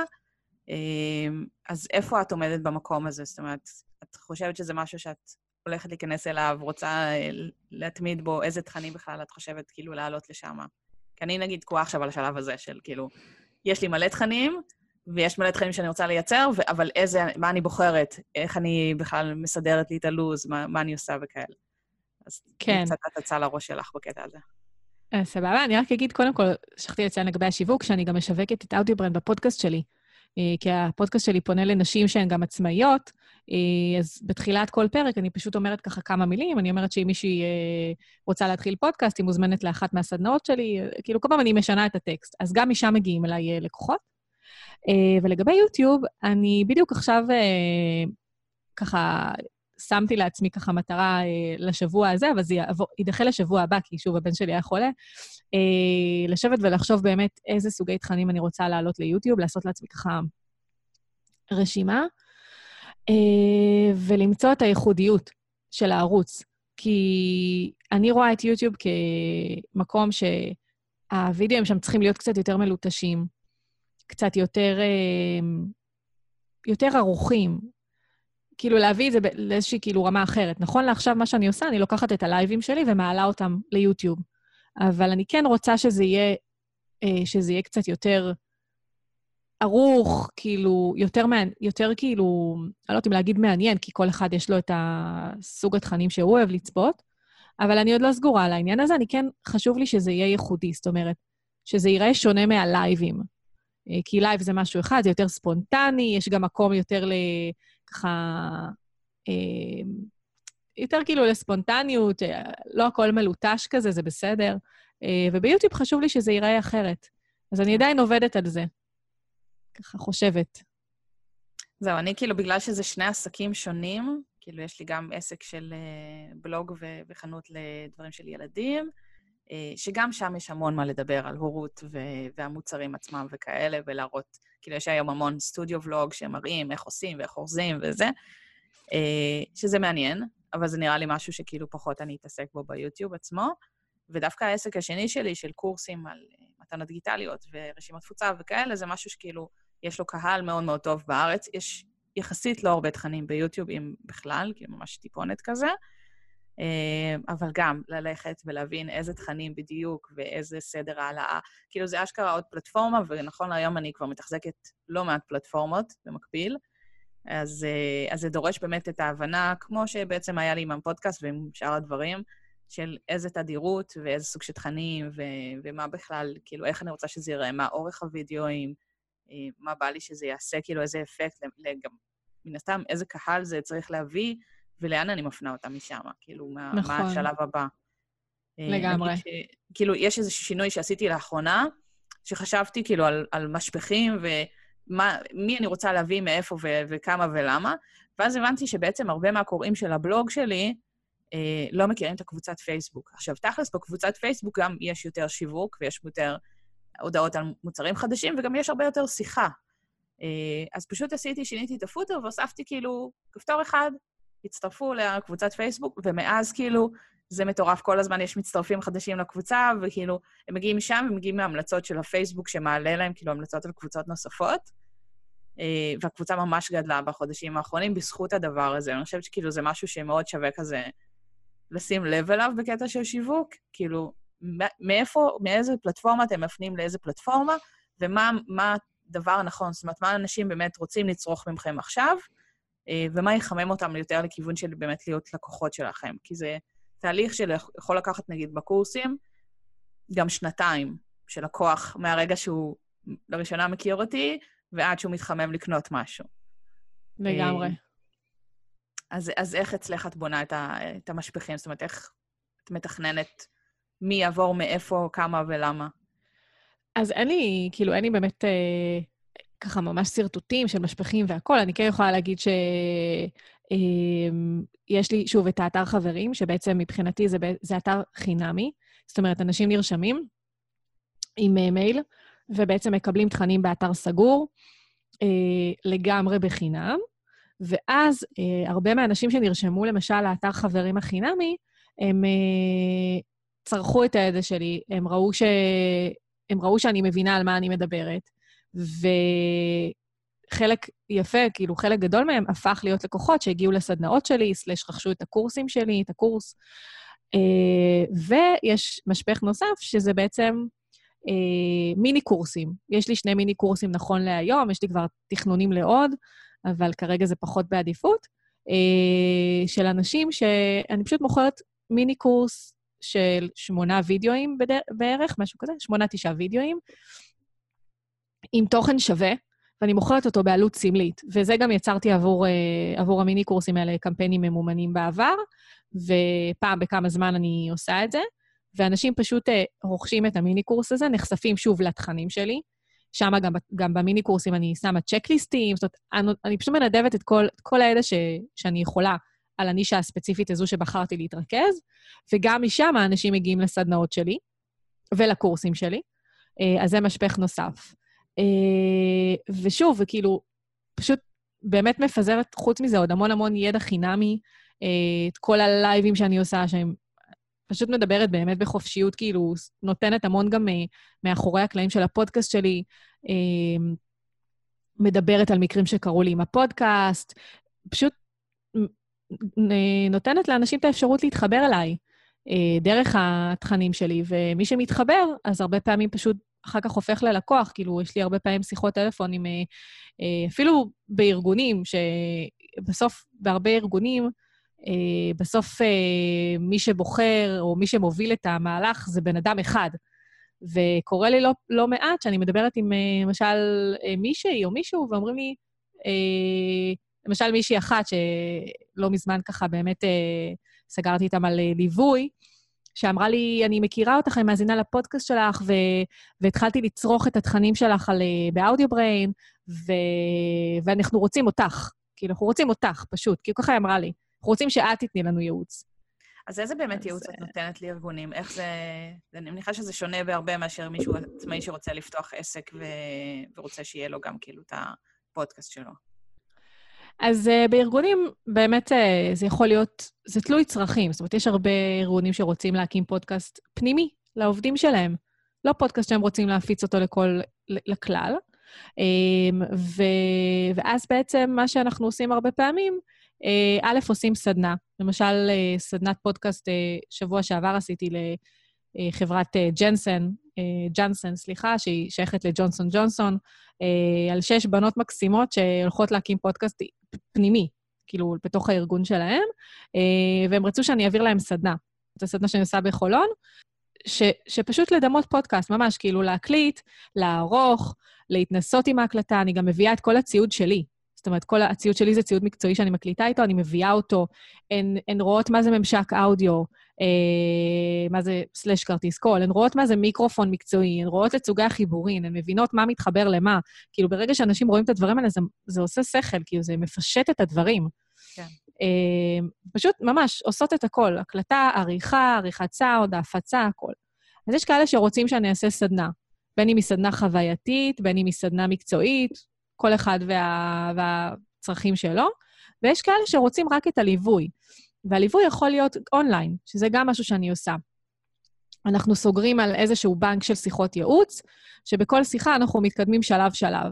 אה, אז איפה את עומדת במקום הזה? זאת אומרת, את חושבת שזה משהו שאת הולכת להיכנס אליו, רוצה אה, להתמיד בו, איזה תכנים בכלל את חושבת כאילו לעלות לשם? כי אני נגיד תקועה עכשיו על השלב הזה של כאילו, יש לי מלא תכנים, ויש מלא תכנים שאני רוצה לייצר, אבל איזה, מה אני בוחרת, איך אני בכלל מסדרת לי את הלו"ז, מה, מה אני עושה וכאלה. אז כן. קצת הצצה לראש שלך בקטע הזה. אה, סבבה, אני רק אגיד, קודם כל, שכחתי לציין לגבי השיווק, שאני גם משווקת את אודיוברנד בפודקאסט שלי. אה, כי הפודקאסט שלי פונה לנשים שהן גם עצמאיות, אה, אז בתחילת כל פרק אני פשוט אומרת ככה כמה מילים, אני אומרת שאם מישהי רוצה להתחיל פודקאסט, היא מוזמנת לאחת מהסדנאות שלי, כאילו כל פעם אני משנה את הטקסט. אז גם משם מגיעים אליי לקוחות. ולגבי יוטיוב, אני בדיוק עכשיו ככה שמתי לעצמי ככה מטרה אה, לשבוע הזה, אבל זה יידחה לשבוע הבא, כי שוב, הבן שלי היה חולה, אה, לשבת ולחשוב באמת איזה סוגי תכנים אני רוצה להעלות ליוטיוב, לעשות לעצמי ככה רשימה, אה, ולמצוא את הייחודיות של הערוץ. כי אני רואה את יוטיוב כמקום שהווידאוים שם צריכים להיות קצת יותר מלוטשים, קצת יותר, יותר ערוכים. כאילו להביא את זה לאיזושהי כאילו רמה אחרת. נכון לעכשיו, מה שאני עושה, אני לוקחת את הלייבים שלי ומעלה אותם ליוטיוב. אבל אני כן רוצה שזה יהיה, אה, שזה יהיה קצת יותר ערוך, כאילו, יותר, מעניין, יותר כאילו, אני לא יודעת אם להגיד מעניין, כי כל אחד יש לו את הסוג התכנים שהוא אוהב לצפות, אבל אני עוד לא סגורה על העניין הזה, אני כן, חשוב לי שזה יהיה ייחודי, זאת אומרת, שזה ייראה שונה מהלייבים. אה, כי live זה משהו אחד, זה יותר ספונטני, יש גם מקום יותר ל... ככה... אה, יותר כאילו לספונטניות, אה, לא הכל מלוטש כזה, זה בסדר. וביוטיוב חשוב לי שזה ייראה אחרת. אז אני עדיין עובדת על זה. ככה חושבת. זהו, אני כאילו, בגלל שזה שני עסקים שונים, כאילו, יש לי גם עסק של בלוג וחנות לדברים של ילדים, שגם שם יש המון מה לדבר על הורות ו- והמוצרים עצמם וכאלה, ולהראות, כאילו, יש היום המון סטודיו ולוג שמראים איך עושים ואיך אורזים וזה, uh, שזה מעניין, אבל זה נראה לי משהו שכאילו פחות אני אתעסק בו ביוטיוב עצמו. ודווקא העסק השני שלי, של קורסים על מתנות דיגיטליות ורשימות תפוצה וכאלה, זה משהו שכאילו יש לו קהל מאוד מאוד טוב בארץ. יש יחסית לא הרבה תכנים ביוטיוב, אם בכלל, כאילו ממש טיפונת כזה. אה, אבל גם ללכת ולהבין איזה תכנים בדיוק ואיזה סדר העלאה. כאילו, זה אשכרה עוד פלטפורמה, ונכון להיום אני כבר מתחזקת לא מעט פלטפורמות במקביל. אז, אה, אז זה דורש באמת את ההבנה, כמו שבעצם היה לי עם הפודקאסט ועם שאר הדברים, של איזה תדירות ואיזה סוג של תכנים, ו- ומה בכלל, כאילו, איך אני רוצה שזה ייראה, מה אורך הווידאוים, אה, מה בא לי שזה יעשה, כאילו איזה אפקט, גם מן הסתם איזה קהל זה צריך להביא, ולאן אני מפנה אותם משם, כאילו, מה, נכון. מה השלב הבא. אה, לגמרי. ש, כאילו, יש איזה שינוי שעשיתי לאחרונה, שחשבתי כאילו על, על משפכים ומי אני רוצה להביא מאיפה ו, וכמה ולמה, ואז הבנתי שבעצם הרבה מהקוראים של הבלוג שלי אה, לא מכירים את הקבוצת פייסבוק. עכשיו, תכלס, בקבוצת פייסבוק גם יש יותר שיווק ויש יותר הודעות על מוצרים חדשים, וגם יש הרבה יותר שיחה. אה, אז פשוט עשיתי, שיניתי את הפוטו והוספתי כאילו כפתור אחד, הצטרפו לקבוצת פייסבוק, ומאז כאילו זה מטורף, כל הזמן יש מצטרפים חדשים לקבוצה, וכאילו, הם מגיעים משם, הם מגיעים מהמלצות של הפייסבוק שמעלה להם, כאילו, המלצות על קבוצות נוספות. אה, והקבוצה ממש גדלה בחודשים האחרונים בזכות הדבר הזה. אני חושבת שכאילו זה משהו שמאוד שווה כזה לשים לב אליו בקטע של שיווק, כאילו, מאיפה, מאיזה פלטפורמה אתם מפנים לאיזה פלטפורמה, ומה הדבר הנכון, זאת אומרת, מה אנשים באמת רוצים לצרוך ממכם עכשיו, ומה יחמם אותם יותר לכיוון של באמת להיות לקוחות שלכם. כי זה תהליך שיכול לקחת, נגיד, בקורסים, גם שנתיים של לקוח מהרגע שהוא לראשונה מכיר אותי, ועד שהוא מתחמם לקנות משהו. לגמרי. אה, אז, אז איך אצלך את בונה את, ה, את המשפכים? זאת אומרת, איך את מתכננת מי יעבור מאיפה, כמה ולמה? אז אין לי, כאילו, אין לי באמת אה, ככה ממש שרטוטים של משפכים והכול. אני כן יכולה להגיד שיש אה, לי, שוב, את האתר חברים, שבעצם מבחינתי זה, זה אתר חינמי. זאת אומרת, אנשים נרשמים עם אה, מייל, ובעצם מקבלים תכנים באתר סגור, אה, לגמרי בחינם. ואז אה, הרבה מהאנשים שנרשמו למשל לאתר חברים החינמי, הם צרכו את הידע שלי, הם ראו, ש... הם ראו שאני מבינה על מה אני מדברת, וחלק יפה, כאילו חלק גדול מהם הפך להיות לקוחות שהגיעו לסדנאות שלי, סלש רכשו את הקורסים שלי, את הקורס. אה, ויש משפך נוסף, שזה בעצם אה, מיני קורסים. יש לי שני מיני קורסים נכון להיום, יש לי כבר תכנונים לעוד. אבל כרגע זה פחות בעדיפות, אה, של אנשים שאני פשוט מוכרת מיני קורס של שמונה וידאוים בערך, משהו כזה, שמונה, תשעה וידאוים, עם תוכן שווה, ואני מוכרת אותו בעלות סמלית. וזה גם יצרתי עבור, אה, עבור המיני קורסים האלה קמפיינים ממומנים בעבר, ופעם בכמה זמן אני עושה את זה, ואנשים פשוט אה, רוכשים את המיני קורס הזה, נחשפים שוב לתכנים שלי, שם גם, גם במיני קורסים אני שמה צ'קליסטים, זאת אומרת, אני, אני פשוט מנדבת את כל, כל הידע ש, שאני יכולה על הנישה הספציפית הזו שבחרתי להתרכז, וגם משם האנשים מגיעים לסדנאות שלי ולקורסים שלי, אה, אז זה משפך נוסף. אה, ושוב, וכאילו, פשוט באמת מפזרת, חוץ מזה, עוד המון המון ידע חינמי את כל הלייבים שאני עושה, שהם פשוט מדברת באמת בחופשיות, כאילו, נותנת המון גם מאחורי הקלעים של הפודקאסט שלי, מדברת על מקרים שקרו לי עם הפודקאסט, פשוט נותנת לאנשים את האפשרות להתחבר אליי אה, דרך התכנים שלי, ומי שמתחבר, אז הרבה פעמים פשוט אחר כך הופך ללקוח. כאילו, יש לי הרבה פעמים שיחות טלפון עם... אה, אה, אפילו בארגונים, שבסוף, בהרבה ארגונים, בסוף מי שבוחר או מי שמוביל את המהלך זה בן אדם אחד. וקורה לי לא, לא מעט שאני מדברת עם, למשל, מישהי או מישהו, ואומרים לי, למשל מישהי אחת שלא מזמן ככה באמת אה, סגרתי איתם על אה, ליווי, שאמרה לי, אני מכירה אותך, אני מאזינה לפודקאסט שלך, ו... והתחלתי לצרוך את התכנים שלך על... אה, באודיו בריין, ו... ואנחנו רוצים אותך. כאילו, אנחנו רוצים אותך, פשוט, כי ככה היא אמרה לי. אנחנו רוצים שאת תתני לנו ייעוץ. אז איזה באמת אז... ייעוץ את נותנת לארגונים? איך זה... אני מניחה שזה שונה בהרבה מאשר מישהו עצמאי שרוצה לפתוח עסק ו... ורוצה שיהיה לו גם כאילו את הפודקאסט שלו. אז uh, בארגונים, באמת uh, זה יכול להיות, זה תלוי צרכים. זאת אומרת, יש הרבה ארגונים שרוצים להקים פודקאסט פנימי לעובדים שלהם. לא פודקאסט שהם רוצים להפיץ אותו לכל, לכלל. Um, ו, ואז בעצם מה שאנחנו עושים הרבה פעמים, uh, א', עושים סדנה. למשל, uh, סדנת פודקאסט uh, שבוע שעבר עשיתי לחברת ג'נסן, ג'נסן, סליחה, שהיא שייכת לג'ונסון ג'ונסון, על שש בנות מקסימות שהולכות להקים פודקאסט פנימי, כאילו, בתוך הארגון שלהם, אה, והם רצו שאני אעביר להם סדנה. זו סדנה שאני עושה בחולון, ש, שפשוט לדמות פודקאסט, ממש, כאילו להקליט, לערוך, להתנסות עם ההקלטה. אני גם מביאה את כל הציוד שלי. זאת אומרת, כל הציוד שלי זה ציוד מקצועי שאני מקליטה איתו, אני מביאה אותו. הן, הן רואות מה זה ממשק אודיו, אה, מה זה סלאש כרטיס קול, הן רואות מה זה מיקרופון מקצועי, הן רואות את סוגי החיבורים, הן מבינות מה מתחבר למה. כאילו, ברגע שאנשים רואים את הדברים האלה, זה, זה עושה שכל, כאילו, זה מפשט את הדברים. כן. אה, פשוט ממש עושות את הכל, הקלטה, עריכה, עריכת סאונד, ההפצה, הכל. אז יש כאלה שרוצים שאני אעשה סדנה, בין אם היא סדנה חווייתית, בין אם היא סדנה מקצועית, כל אחד וה, והצרכים שלו, ויש כאלה שרוצים רק את הליווי. והליווי יכול להיות אונליין, שזה גם משהו שאני עושה. אנחנו סוגרים על איזשהו בנק של שיחות ייעוץ, שבכל שיחה אנחנו מתקדמים שלב-שלב.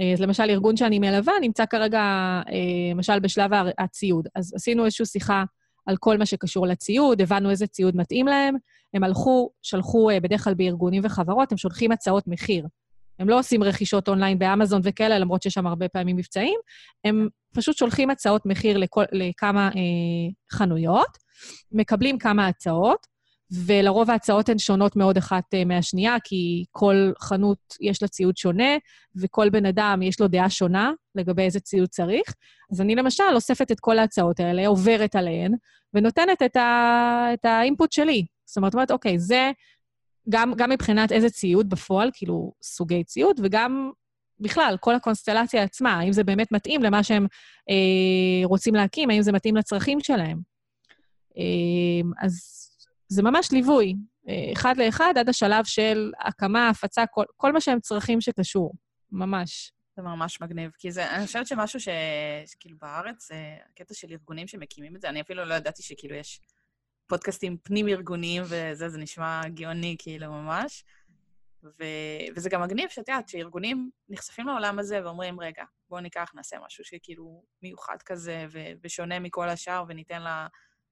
אה, אז למשל, ארגון שאני מלווה נמצא כרגע, אה, למשל, בשלב הציוד. אז עשינו איזושהי שיחה על כל מה שקשור לציוד, הבנו איזה ציוד מתאים להם, הם הלכו, שלחו, אה, בדרך כלל בארגונים וחברות, הם שולחים הצעות מחיר. הם לא עושים רכישות אונליין באמזון וכאלה, למרות שיש שם הרבה פעמים מבצעים, הם פשוט שולחים הצעות מחיר לכל, לכמה אה, חנויות, מקבלים כמה הצעות, ולרוב ההצעות הן שונות מאוד אחת אה, מהשנייה, כי כל חנות יש לה ציוד שונה, וכל בן אדם יש לו דעה שונה לגבי איזה ציוד צריך. אז אני למשל אוספת את כל ההצעות האלה, עוברת עליהן, ונותנת את, ה, את האינפוט שלי. זאת אומרת, אומרת, אוקיי, זה גם, גם מבחינת איזה ציוד בפועל, כאילו סוגי ציוד, וגם בכלל, כל הקונסטלציה עצמה, האם זה באמת מתאים למה שהם אה, רוצים להקים, האם זה מתאים לצרכים שלהם. אה, אז זה ממש ליווי, אה, אחד לאחד עד השלב של הקמה, הפצה, כל, כל מה שהם צרכים שקשור, ממש. זה ממש מגניב, כי זה, אני חושבת שמשהו ש... כאילו בארץ, אה, הקטע של ארגונים שמקימים את זה, אני אפילו לא ידעתי שכאילו יש פודקאסטים פנים-ארגוניים וזה, זה נשמע גאוני כאילו ממש. ו... וזה גם מגניב שאת יודעת, שארגונים נחשפים לעולם הזה ואומרים, רגע, בואו ניקח, נעשה משהו שכאילו מיוחד כזה ו... ושונה מכל השאר וניתן לה...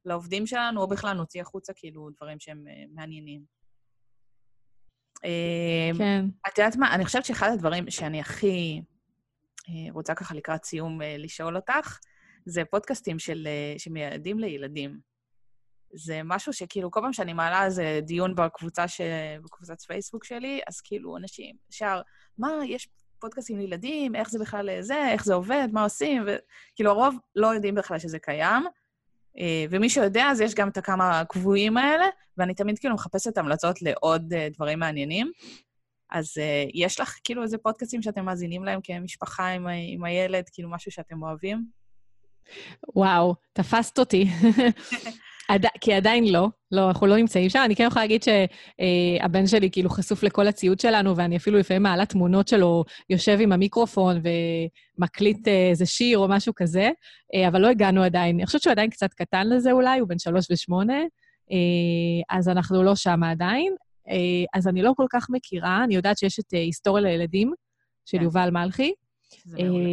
לעובדים שלנו, או בכלל נוציא החוצה כאילו דברים שהם uh, מעניינים. אמ, כן. את יודעת מה? אני חושבת שאחד הדברים שאני הכי uh, רוצה ככה לקראת סיום לשאול אותך, זה פודקאסטים של, שמייעדים לילדים. זה משהו שכאילו, כל פעם שאני מעלה איזה דיון בקבוצה ש... בקבוצת פייסבוק שלי, אז כאילו, אנשים ישר, מה, יש פודקאסטים לילדים, איך זה בכלל זה, איך זה עובד, מה עושים, וכאילו, הרוב לא יודעים בכלל שזה קיים. אה, ומי שיודע, אז יש גם את הכמה הקבועים האלה, ואני תמיד כאילו מחפשת המלצות לעוד אה, דברים מעניינים. אז יש לך כאילו איזה פודקאסטים שאתם מאזינים להם כמשפחה עם, עם הילד, כאילו משהו שאתם אוהבים? וואו, תפסת אותי. עד... כי עדיין לא, לא, אנחנו לא נמצאים שם. אני כן יכולה להגיד שהבן שלי כאילו חשוף לכל הציוד שלנו, ואני אפילו לפעמים מעלה תמונות שלו, יושב עם המיקרופון ומקליט אה, איזה שיר או משהו כזה, אה, אבל לא הגענו עדיין. אני חושבת שהוא עדיין קצת קטן לזה אולי, הוא בן שלוש ושמונה, אה, אז אנחנו לא שם עדיין. אז אני לא כל כך מכירה, אני יודעת שיש את היסטוריה לילדים של כן. יובל מלכי. זה מעולה.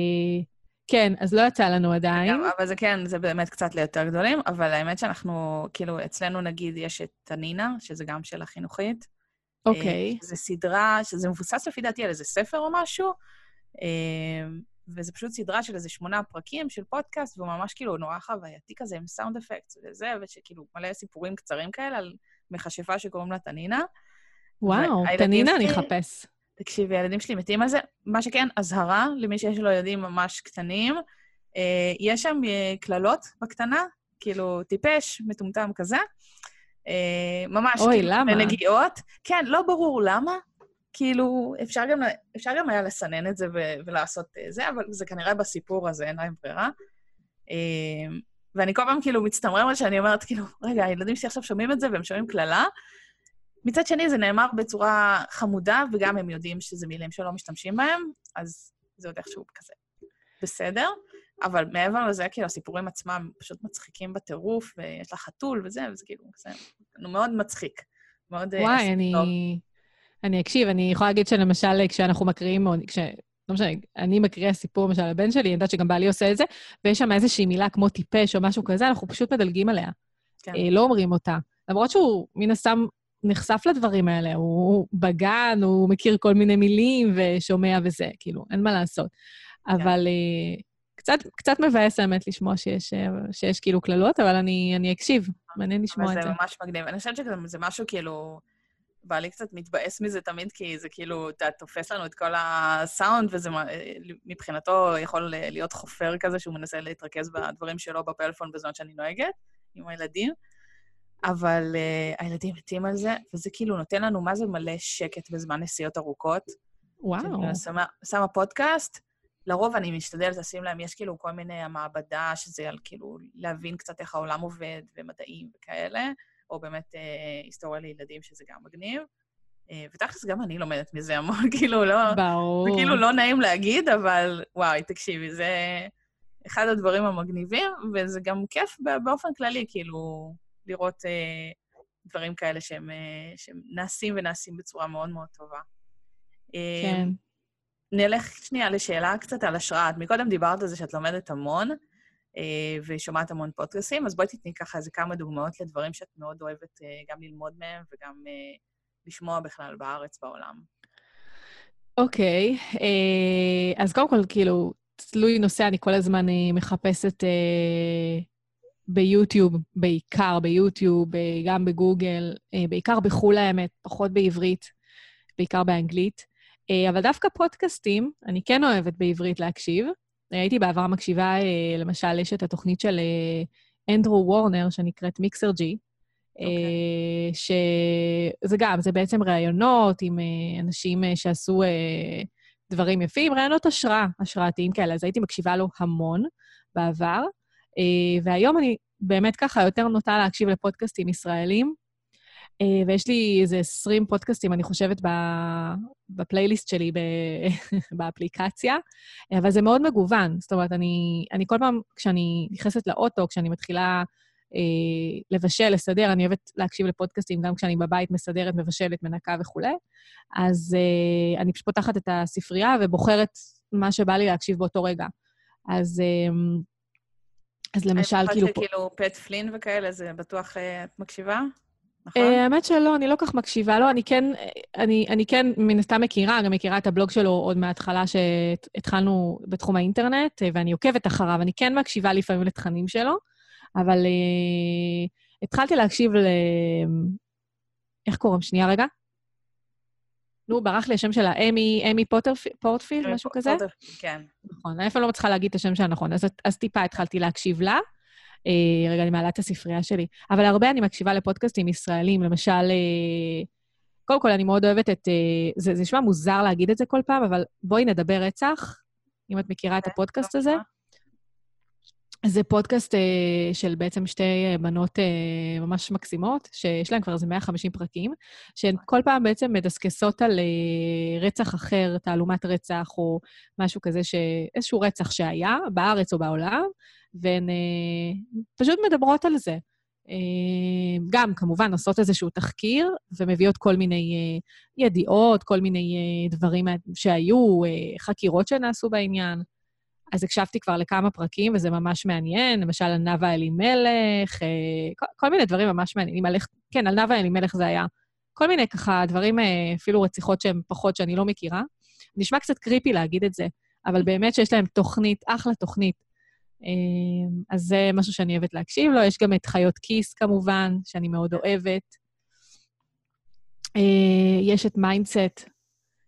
כן, אז לא יצא לנו עדיין. גם, אבל זה כן, זה באמת קצת ליותר גדולים, אבל האמת שאנחנו, כאילו, אצלנו נגיד יש את תנינה, שזה גם של החינוכית. אוקיי. Okay. זו סדרה, שזה מבוסס לפי דעתי על איזה ספר או משהו, אה, וזה פשוט סדרה של איזה שמונה פרקים של פודקאסט, והוא ממש כאילו נורא חווייתי כזה, עם סאונד אפקט וזה, ושכאילו מלא סיפורים קצרים כאלה על מכשפה שקוראים לה תנינה. וואו, תנינה אני אחפש. תקשיבי, הילדים שלי מתים על זה. מה שכן, אזהרה למי שיש לו ילדים ממש קטנים, אה, יש שם אה, קללות בקטנה, כאילו טיפש, מטומטם כזה. אה, ממש, אוי, כאילו, למה? בנגיעות. כן, לא ברור למה. כאילו, אפשר גם, אפשר גם היה לסנן את זה ו- ולעשות זה, אבל זה כנראה בסיפור הזה, אין להם ברירה. ואני כל פעם כאילו מצטמררת שאני אומרת, כאילו, רגע, הילדים שלי עכשיו שומעים את זה והם שומעים קללה, מצד שני, זה נאמר בצורה חמודה, וגם הם יודעים שזה מילים שלא משתמשים בהם, אז זה עוד איכשהו כזה בסדר. אבל מעבר לזה, כאילו, הסיפורים עצמם פשוט מצחיקים בטירוף, ויש לה חתול וזה, וזה כאילו, כזה, מאוד מצחיק. מאוד... אה, וואי, אני... טוב. אני אקשיב, אני יכולה להגיד שלמשל, כשאנחנו מקריאים, כש... לא משנה, אני מקריאה סיפור למשל לבן שלי, אני יודעת שגם בעלי עושה את זה, ויש שם איזושהי מילה כמו טיפש או משהו כזה, אנחנו פשוט מדלגים עליה. כן. אה, לא אומרים אותה. למרות שהוא מן הסתם נחשף לדברים האלה, הוא בגן, הוא מכיר כל מיני מילים ושומע וזה, כאילו, אין מה לעשות. כן. אבל uh, קצת, קצת מבאס האמת לשמוע שיש, אה, שיש כאילו קללות, אבל אני, אני אקשיב, מעניין לשמוע את זה. זה ממש מגניב. אני חושבת שזה משהו כאילו... בעלי קצת מתבאס מזה תמיד, כי זה כאילו, אתה תופס לנו את כל הסאונד, וזה מבחינתו יכול להיות חופר כזה שהוא מנסה להתרכז בדברים שלו בפלאפון בזמן שאני נוהגת עם הילדים. אבל uh, הילדים מתים על זה, וזה כאילו נותן לנו מה זה מלא שקט בזמן נסיעות ארוכות. וואו. כשאני שמה, שמה פודקאסט, לרוב אני משתדלת לשים להם, יש כאילו כל מיני המעבדה, שזה על כאילו להבין קצת איך העולם עובד, ומדעים וכאלה, או באמת אה, היסטוריה לילדים, שזה גם מגניב. אה, ותכלס גם אני לומדת מזה המון, כאילו לא... ברור. זה כאילו לא נעים להגיד, אבל וואי, תקשיבי, זה אחד הדברים המגניבים, וזה גם כיף באופן כללי, כאילו... לראות אה, דברים כאלה שהם, אה, שהם נעשים ונעשים בצורה מאוד מאוד טובה. אה, כן. נלך שנייה לשאלה קצת על השראה. את מקודם דיברת על זה שאת לומדת המון אה, ושומעת המון פודקאסים, אז בואי תתני ככה איזה כמה דוגמאות לדברים שאת מאוד אוהבת אה, גם ללמוד מהם וגם אה, לשמוע בכלל בארץ, בעולם. אוקיי, okay, אה, אז קודם כל, כאילו, תלוי נושא, אני כל הזמן אה, מחפשת ביוטיוב, בעיקר ביוטיוב, אה, גם בגוגל, אה, בעיקר בחו"ל האמת, פחות בעברית, בעיקר באנגלית. אה, אבל דווקא פודקאסטים, אני כן אוהבת בעברית להקשיב. הייתי בעבר מקשיבה, למשל, יש את התוכנית של אנדרו וורנר, שנקראת מיקסר ג'י, okay. שזה גם, זה בעצם ראיונות עם אנשים שעשו דברים יפים, ראיונות השראה, השראתיים כאלה, אז הייתי מקשיבה לו המון בעבר. אה, והיום אני באמת ככה יותר נוטה להקשיב לפודקאסטים ישראלים, אה, ויש לי איזה 20 פודקאסטים, אני חושבת, בפלייליסט שלי באפליקציה, אבל זה מאוד מגוון. זאת אומרת, אני, אני כל פעם, כשאני נכנסת לאוטו, כשאני מתחילה אה, לבשל, לסדר, אני אוהבת להקשיב לפודקאסטים גם כשאני בבית מסדרת, מבשלת, מנקה וכולי. אז אה, אני פשוט פותחת את הספרייה ובוחרת מה שבא לי להקשיב באותו רגע. אז אז למשל, כאילו... אני חושבת שכאילו פט פלין וכאלה, זה בטוח אה, את מקשיבה? נכון? אה, האמת שלא, אני לא כך מקשיבה לו. אני כן, אני, אני כן מן הסתם מכירה, גם מכירה את הבלוג שלו עוד מההתחלה שהתחלנו בתחום האינטרנט, אה, ואני עוקבת אחריו. אני כן מקשיבה לפעמים לתכנים שלו, אבל uh, התחלתי להקשיב ל... איך קוראים? שנייה רגע. נו, ברח לי השם שלה, אמי, אמי פורטפילד, משהו כזה? כן. נכון, אני אפילו לא מצליחה להגיד את השם שלה נכון, אז, אז טיפה התחלתי להקשיב לה. אה, רגע, אני מעלה את הספרייה שלי. אבל הרבה אני מקשיבה לפודקאסטים ישראלים, למשל, אה, קודם כל, אני מאוד אוהבת את... אה, זה, נשמע מוזר להגיד את זה כל פעם, אבל בואי נדבר רצח, אם את מכירה את אוקיי, הפודקאסט הזה. זה פודקאסט אה, של בעצם שתי אה, בנות אה, ממש מקסימות, שיש להן כבר איזה 150 פרקים, שהן כל פעם בעצם מדסקסות על אה, רצח אחר, תעלומת רצח או משהו כזה, ש... איזשהו רצח שהיה, בארץ או בעולם, והן אה, פשוט מדברות על זה. גם, כמובן, עושות איזשהו תחקיר ומביאות כל מיני ידיעות, כל מיני דברים שהיו, חקירות שנעשו בעניין. אז הקשבתי כבר לכמה פרקים, וזה ממש מעניין, למשל על נאוה אלימלך, אה, כל, כל מיני דברים ממש מעניינים. על איך, כן, על נאוה אלימלך זה היה. כל מיני ככה דברים, אה, אפילו רציחות שהן פחות, שאני לא מכירה. נשמע קצת creepy להגיד את זה, אבל באמת שיש להם תוכנית, אחלה תוכנית. אה, אז זה משהו שאני אוהבת להקשיב לו. יש גם את חיות כיס, כמובן, שאני מאוד אוהבת. יש את מיינדסט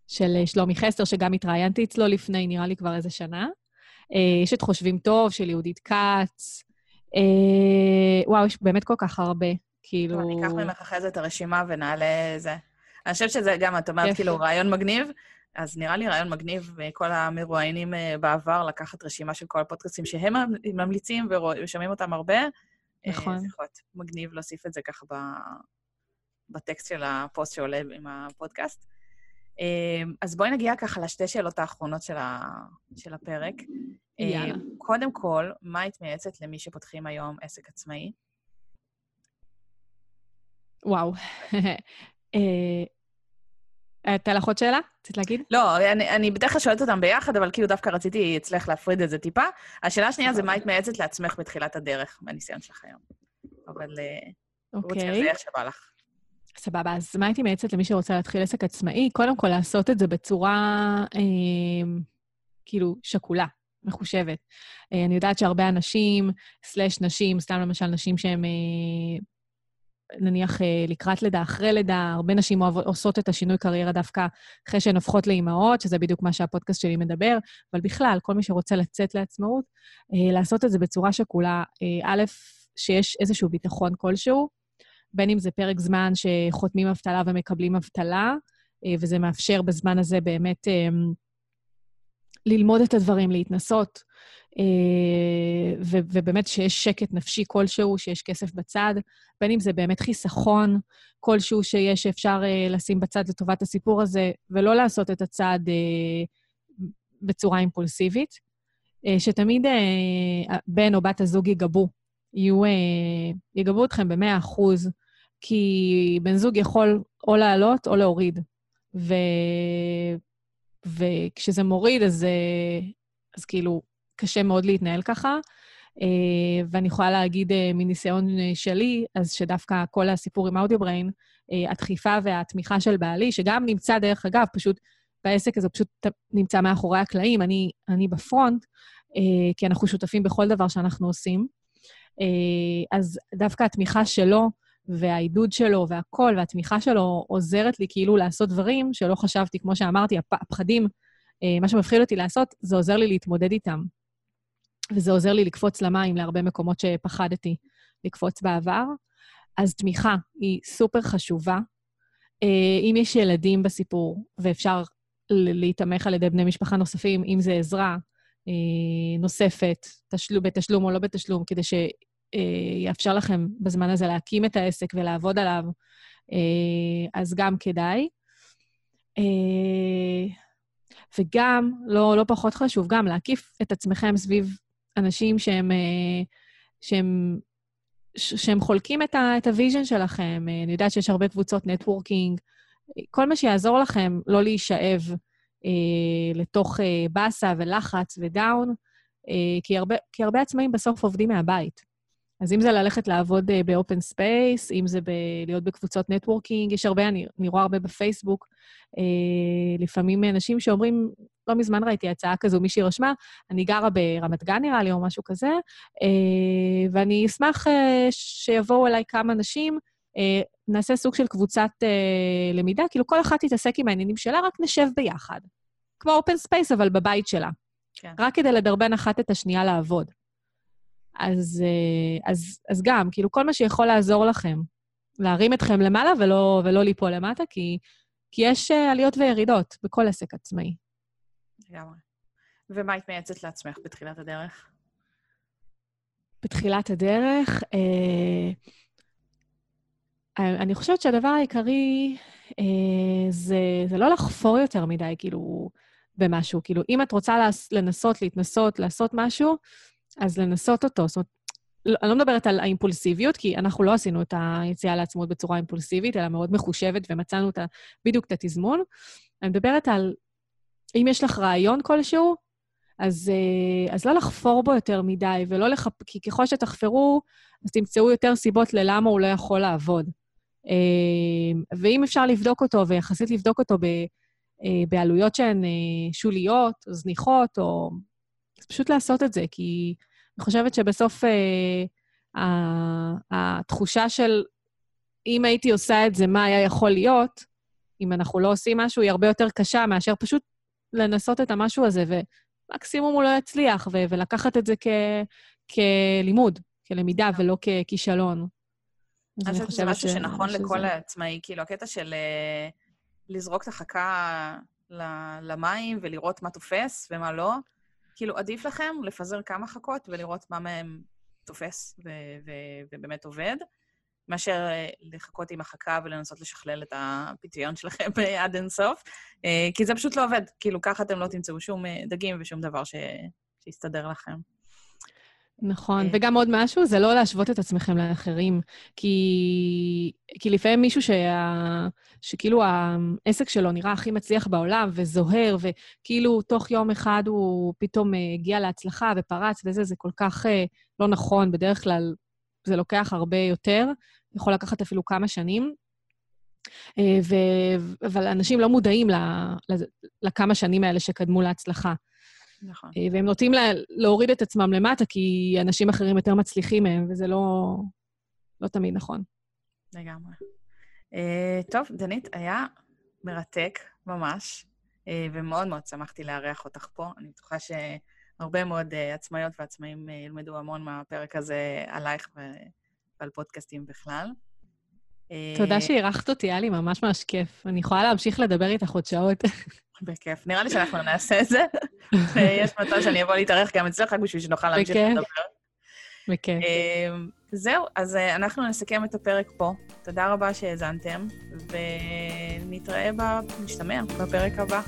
של שלומי חסר, שגם התראיינתי אצלו לפני, נראה לי כבר איזה שנה. אה, יש את חושבים טוב של יהודית כץ. אה, וואו, יש באמת כל כך הרבה, כאילו... אני אקח ממך אחרי זה את הרשימה ונעלה זה. אני חושבת שזה גם, את אומרת, כאילו, רעיון מגניב, אז נראה לי רעיון מגניב מכל המרואיינים אה, בעבר, לקחת רשימה של כל הפודקאסטים שהם ממליצים ושומעים אותם הרבה. נכון. זה יכול להיות מגניב להוסיף את זה ככה בטקסט של הפוסט שעולה עם הפודקאסט. אמ, אז בואי נגיע ככה לשתי שאלות האחרונות של, ה... של הפרק. יאללה. אמ, קודם כל, מה היית מייעצת למי שפותחים היום עסק עצמאי? וואו. הייתה לך עוד שאלה? רצית להגיד? לא, אני, אני בדרך כלל שואלת אותם ביחד, אבל כאילו דווקא רציתי אצלך להפריד את זה טיפה. השאלה השנייה זה מה היית מייעצת לעצמך בתחילת הדרך, מהניסיון שלך היום. אבל רוצי על זה איך שבא לך. סבבה, אז מה הייתי מייעצת למי שרוצה להתחיל עסק עצמאי? קודם כל, לעשות את זה בצורה אה, כאילו שקולה, מחושבת. אה, אני יודעת שהרבה אנשים, סלש נשים, סתם למשל נשים שהן אה, נניח אה, לקראת לידה, אחרי לידה, הרבה נשים עושות את השינוי קריירה דווקא אחרי שהן הופכות לאימהות, שזה בדיוק מה שהפודקאסט שלי מדבר, אבל בכלל, כל מי שרוצה לצאת לעצמאות, אה, לעשות את זה בצורה שקולה. אה, א', שיש איזשהו ביטחון כלשהו, בין אם זה פרק זמן שחותמים אבטלה ומקבלים אבטלה, אה, וזה מאפשר בזמן הזה באמת אה, ללמוד את הדברים, להתנסות, אה, ובאמת שיש שקט נפשי כלשהו, שיש כסף בצד, בין אם זה באמת חיסכון כלשהו שיש, שאפשר לשים בצד לטובת הסיפור הזה, ולא לעשות את הצעד בצורה אימפולסיבית. שתמיד בן או בת הזוג יגבו, יהיו, יגבו אתכם ב-100 אחוז, כי בן זוג יכול או לעלות או להוריד. ו... וכשזה מוריד, אז, אה, אז כאילו קשה מאוד להתנהל ככה. אה, ואני יכולה להגיד אה, מניסיון שלי, אז שדווקא כל הסיפור עם אודיובריין, הדחיפה והתמיכה של בעלי, שגם נמצא, דרך אגב, פשוט בעסק הזה פשוט נמצא מאחורי הקלעים, אני, אני בפרונט, כי אנחנו שותפים בכל דבר שאנחנו עושים. אז דווקא התמיכה שלו, והעידוד שלו והכל, והתמיכה שלו עוזרת לי כאילו לעשות דברים שלא חשבתי, כמו שאמרתי, הפחדים, אה, מה שמפחיד אותי לעשות, זה עוזר לי להתמודד איתם. וזה עוזר לי לקפוץ למים להרבה מקומות שפחדתי לקפוץ בעבר. אז תמיכה היא סופר חשובה. אה, אם יש ילדים בסיפור, ואפשר להיתמך על ידי בני משפחה נוספים, אם זה עזרה אה, נוספת, תשלום, בתשלום או לא בתשלום, כדי. אה, יאפשר לכם בזמן הזה להקים את העסק ולעבוד עליו, אה, אז גם כדאי. אה, וגם, לא, לא פחות חשוב, גם להקיף את עצמכם סביב אנשים שהם, שהם, שהם חולקים את, ה, את ה vision שלכם. אני יודעת שיש הרבה קבוצות networking. כל מה שיעזור לכם לא להישאב אה, לתוך אה, באסה ולחץ ו down, אה, כי, הרבה, כי הרבה עצמאים בסוף עובדים מהבית. אז אם זה ללכת לעבוד אה, ב open space, אם זה ב- להיות בקבוצות networking, יש הרבה, אני, אני רואה הרבה בפייסבוק, אה, לפעמים אנשים שאומרים, לא מזמן ראיתי הצעה כזו, מישהי רשמה, אני גרה ברמת גן נראה לי, או משהו כזה, אה, ואני אשמח אה, שיבואו אליי כמה אנשים, אה, נעשה סוג של קבוצת אה, למידה, כאילו כל אחת תתעסק עם העניינים שלה, רק נשב ביחד. כמו open space, אבל בבית שלה. כן. רק כדי לדרבן אחת את השנייה לעבוד. אז, אה, אז, אז גם, כאילו, כל מה שיכול לעזור לכם, להרים אתכם למעלה ולא, ולא ליפול למטה, כי, כי יש אה, עליות וירידות בכל עסק עצמאי. לגמרי. ומה היית מייעצת לעצמך בתחילת הדרך? בתחילת הדרך, אה, אני חושבת שהדבר העיקרי אה, זה, זה לא לחפור יותר מדי, כאילו, במשהו. כאילו, אם את רוצה לנסות, להתנסות, לעשות משהו, אז לנסות אותו. זאת אומרת, לא, אני לא מדברת על האימפולסיביות, כי אנחנו לא עשינו את היציאה לעצמאות בצורה אימפולסיבית, אלא מאוד מחושבת, ומצאנו את ה, בדיוק את התזמון. אני מדברת על, אם יש לך רעיון כלשהו, אז, אה, אז לא לחפור בו יותר מדי, ולא לחפ... כי ככל שתחפרו, אז תמצאו יותר סיבות ללמה הוא לא יכול לעבוד. אה, ואם אפשר לבדוק אותו, ויחסית לבדוק אותו ב, אה, בעלויות שהן שוליות, זניחות, או... פשוט לעשות את זה, כי אני חושבת שבסוף התחושה של אם הייתי עושה את זה, מה היה יכול להיות, אם אנחנו לא עושים משהו, היא הרבה יותר קשה מאשר פשוט לנסות את המשהו הזה, ומקסימום הוא לא יצליח, ו- ולקחת את זה כ- כלימוד, כלמידה. ולא ככישלון. אני חושבת שזה משהו שנכון לכל העצמאי, כאילו, הקטע של uh, לזרוק את החכה למים ולראות מה תופס ומה לא, כאילו, עדיף לכם לפזר כמה חכות ולראות מה מהם תופס ו- ו- ובאמת עובד. מאשר אה, לחכות עם החכה ולנסות לשכלל את הפיתיון שלכם עד אינסוף, אה, כי זה פשוט לא עובד. כאילו, ככה אתם לא תמצאו שום אה, דגים ושום דבר ש... שיסתדר לכם. נכון, וגם עוד משהו, זה לא להשוות את עצמכם לאחרים, כי, כי לפעמים מישהו שה... שכאילו העסק שלו נראה הכי מצליח בעולם וזוהר, וכאילו תוך יום אחד הוא פתאום הגיע להצלחה ופרץ וזה, זה כל כך לא נכון. בדרך כלל זה לוקח הרבה יותר, יכול לקחת אפילו כמה שנים. אה, ו... אבל אנשים לא מודעים ל... לכמה שנים האלה שקדמו להצלחה. נכון. אה, והם נוטים לה... להוריד את עצמם למטה, כי אנשים אחרים יותר מצליחים מהם, וזה לא, לא תמיד נכון. לגמרי. Uh, טוב, דנית, היה מרתק ממש, uh, ומאוד מאוד שמחתי לארח אותך פה. אני בטוחה שהרבה מאוד uh, עצמאיות ועצמאים uh, ילמדו המון מהפרק הזה עלייך ועל פודקאסטים בכלל. תודה אה, שאירחת אותי, היה לי ממש ממש כיף. אני יכולה להמשיך לדבר איתך עוד שעות. בכיף. נראה לי שאנחנו נעשה את זה. ויש מצב שאני אבוא להתארח גם אצלך, רק בשביל שנוכל להמשיך לדבר. בכיף. אה, זהו, אז אה, אנחנו נסכם את הפרק פה. תודה רבה שהאזנתם, ונתראה, נשתמע בפרק הבא.